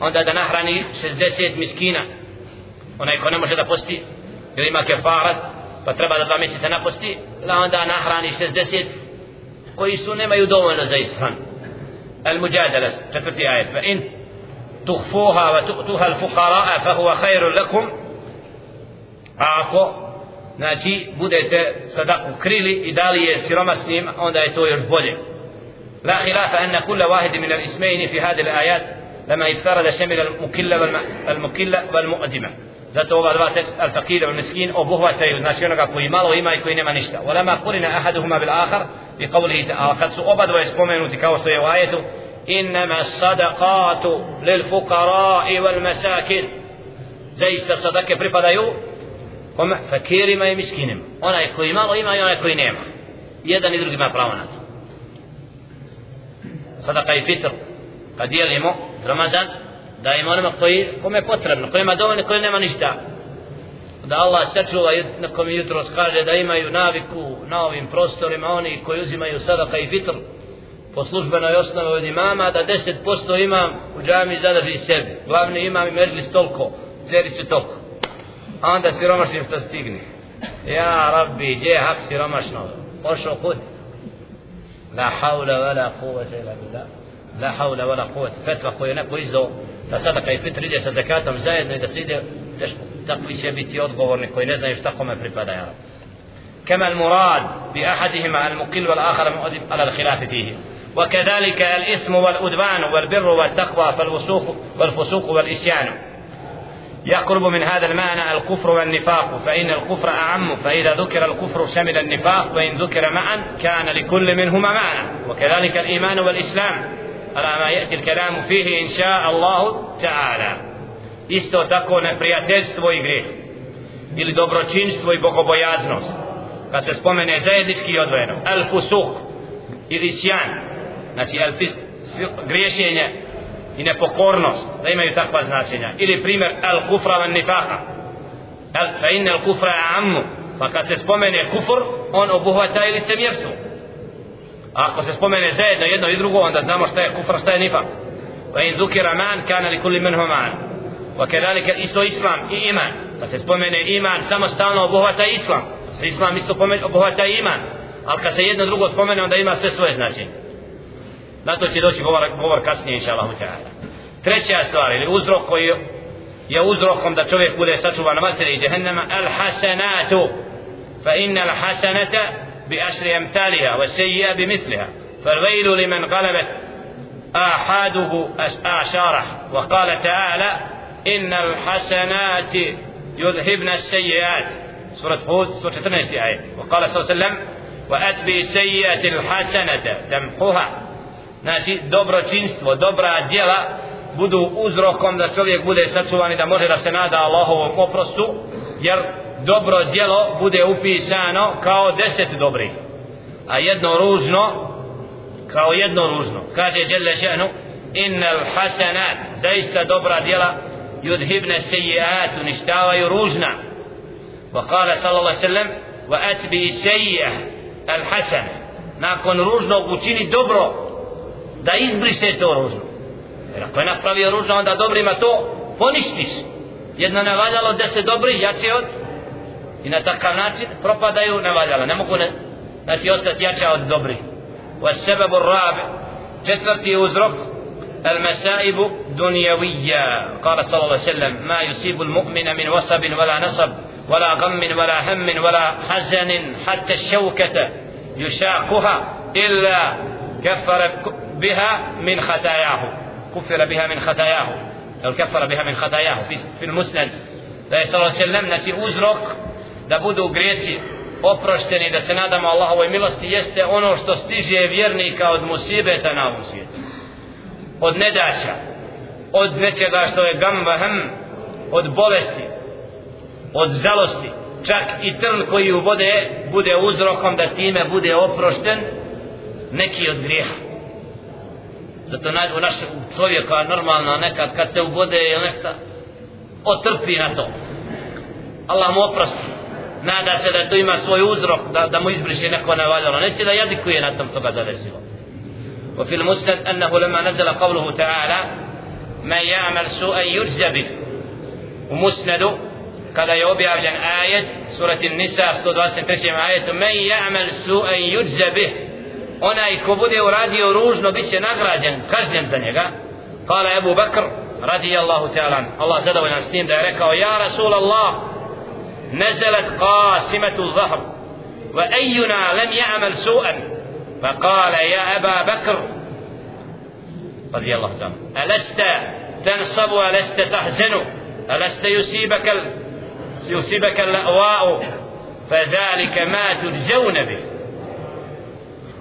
onda da nahrani 60 miskina onaj ko ne može da posti ili ima kefarat pa treba da dva mjeseca naposti da onda nahrani 60 koji su nemaju dovoljno za ishran المجادلة četvrti ajet فإن تخفوها وتؤتوها الفقراء فهو خير لكم ako znači budete sadaku krili i dali je siromasnim onda je to još bolje لا خلاف أن كل واحد من الاسمين في هذه الآيات لما افترض شمل المكل والمكل والمؤدمة zato ova dva tekst al faqir al miskin obuhvataju znači onoga koji malo ima i koji nema ništa ahaduhuma bil akhar bi qawlihi ta'ala kad su oba dvoje spomenuti kao što je u ajetu innama sadaqatu lil fuqara wal masakin zaista sadake pripadaju kome fakirima i miskinima onaj koji malo ima i onaj koji nema. Jedan i drugi ima pravo na to. Sadaka i fitr. Kad dijelimo Ramazan da onima koji kome je potrebno koji ima dovoljno koji nema ništa. Da Allah sačuva nekom jutro kaže da imaju naviku na ovim prostorima oni koji uzimaju sadaka i fitr po službenoj osnovi od imama da 10% imam u džami zadrži sebi. Glavni imam i mežli stolko ceri su toliko. Onda siromašnim što stigne ja rabbi gdje je hak siromašno pošao kud la haula wala kuvvete ila billah la haula wala kuvvete fetva koju neko izdao da sadaka i fitr ide sa zakatom zajedno i da se ide teško takvi će biti odgovorni koji ne znaju šta kome pripada ja كما المراد بأحدهما المقل والآخر مؤدب على الخلاف فيه وكذلك الإثم والأدوان والبر والتقوى فالوسوق والفسوق والإسيان يقرب من هذا المعنى الكفر والنفاق فإن الكفر أعم فإذا ذكر الكفر شمل النفاق وإن ذكر معا كان لكل منهما معنى. وكذلك الإيمان والإسلام على ما يأتي الكلام فيه إن شاء الله تعالى. Isto tako neprijateljstvo i grijeh ili dobročinstvo i bogobojaznost. Kad se spomene zajednički odvojeno. Al fusuk ili sjan. Znači al i nepokornost da imaju takva značenja. Ili primjer al kufra van nifaka al, fa in al kufra ammu pa kad se spomene kufr on obuhvata ili se mjerstvo a ako se spomene zajedno jedno i drugo onda znamo šta je kufr šta je nifak wa in dhukira man kana li kulli minhum man. Wa kadhalika isto islam i iman. Pa se spomene iman samostalno obuhvata islam. Islam isto obuhvata iman. Al kad se jedno drugo spomene onda ima sve svoje značenje. Na to će doći govor, govor kasnije inša Allah treća stvar ili uzrok koji je uzrokom da čovjek bude sačuvan vatri i džehennema al hasanatu fa inna al hasanata bi ašri amthaliha wa sejja bi misliha فالويل لمن غلبت آحاده أعشاره وقال تعالى إن الحسنات يذهبن السيئات سورة هود سورة 14 آية وقال صلى الله عليه وسلم وأتبي السيئة الحسنة تمحوها znači dobročinstvo, dobra djela budu uzrokom da čovjek bude sačuvan i da može da se nada Allahovom oprostu jer dobro djelo bude upisano kao deset dobrih. A jedno ružno kao jedno ružno. Kaže Đelle še'nu innal hasanat zaista dobra djela yudhibne sejiat uništavaju ružna. Wa kala sallallahu sallam wa atbi sejih al hasan nakon ružnog učini dobro da izbriše to ružno jer ako je napravio ružno onda dobrima to poništiš jedno ne valjalo deset dobri jače od i na takav način propadaju ne valjalo ne mogu ne, znači ostati jača od dobri wa sebebu rabi četvrti uzrok المسائب دنيوية قال صلى الله عليه وسلم ما يصيب المؤمن من وصب ولا نصب ولا غم ولا هم ولا حزن حتى الشوكة يشاقها إلا كفر بها من خطاياه كفر بها من خطاياه أو كفر بها من خطاياه في, في المسند da je sallallahu alejhi ve sellem znači uzrok da budu gresi oprošteni da se nadamo Allahovoj milosti jeste ono što stiže vjernika od musibeta na ovom svijetu od nedaća od nečega što je gamba hem od bolesti od žalosti čak i trn koji u vode bude uzrokom da time bude oprošten neki od grijeha zato na, u naše čovjeka normalno nekad kad se ubode ili nešto otrpi na to Allah mu oprosti nada se da to ima svoj uzrok da, da mu izbriše neko nevaljalo neće da jadikuje na tom toga zadesilo وفي المسند أنه لما نزل قوله تعالى من يعمل سوءا يجزى به ومسند kada je objavljen ajet surati Nisa 123. ajetu men ja'mal su'an yujza bih onaj ko bude uradio ružno bit će nagrađen kažnjen za njega kala Ebu Bakr radijallahu ta'ala Allah zadovoljan s njim da je rekao ja Rasul Allah نزلت قاسمة الظهر وأينا لم يعمل سوءا فقال يا أبا بكر رضي الله عنه ألست تنصب ألست تحزن ألست يصيبك ال... يصيبك اللأواء فذلك ما تجزون به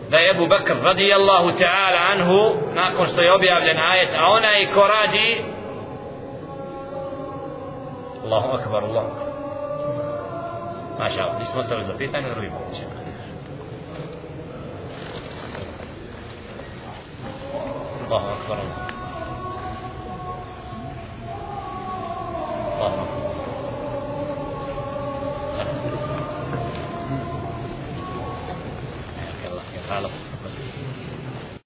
da je Ebu Bakr radijallahu ta'ala anhu nakon što je objavljen ajet a onaj ko radi Allahu akbar Allah Maša Allah, nismo ostali za pitanje, drugi moguće. Allahu akbar Allah.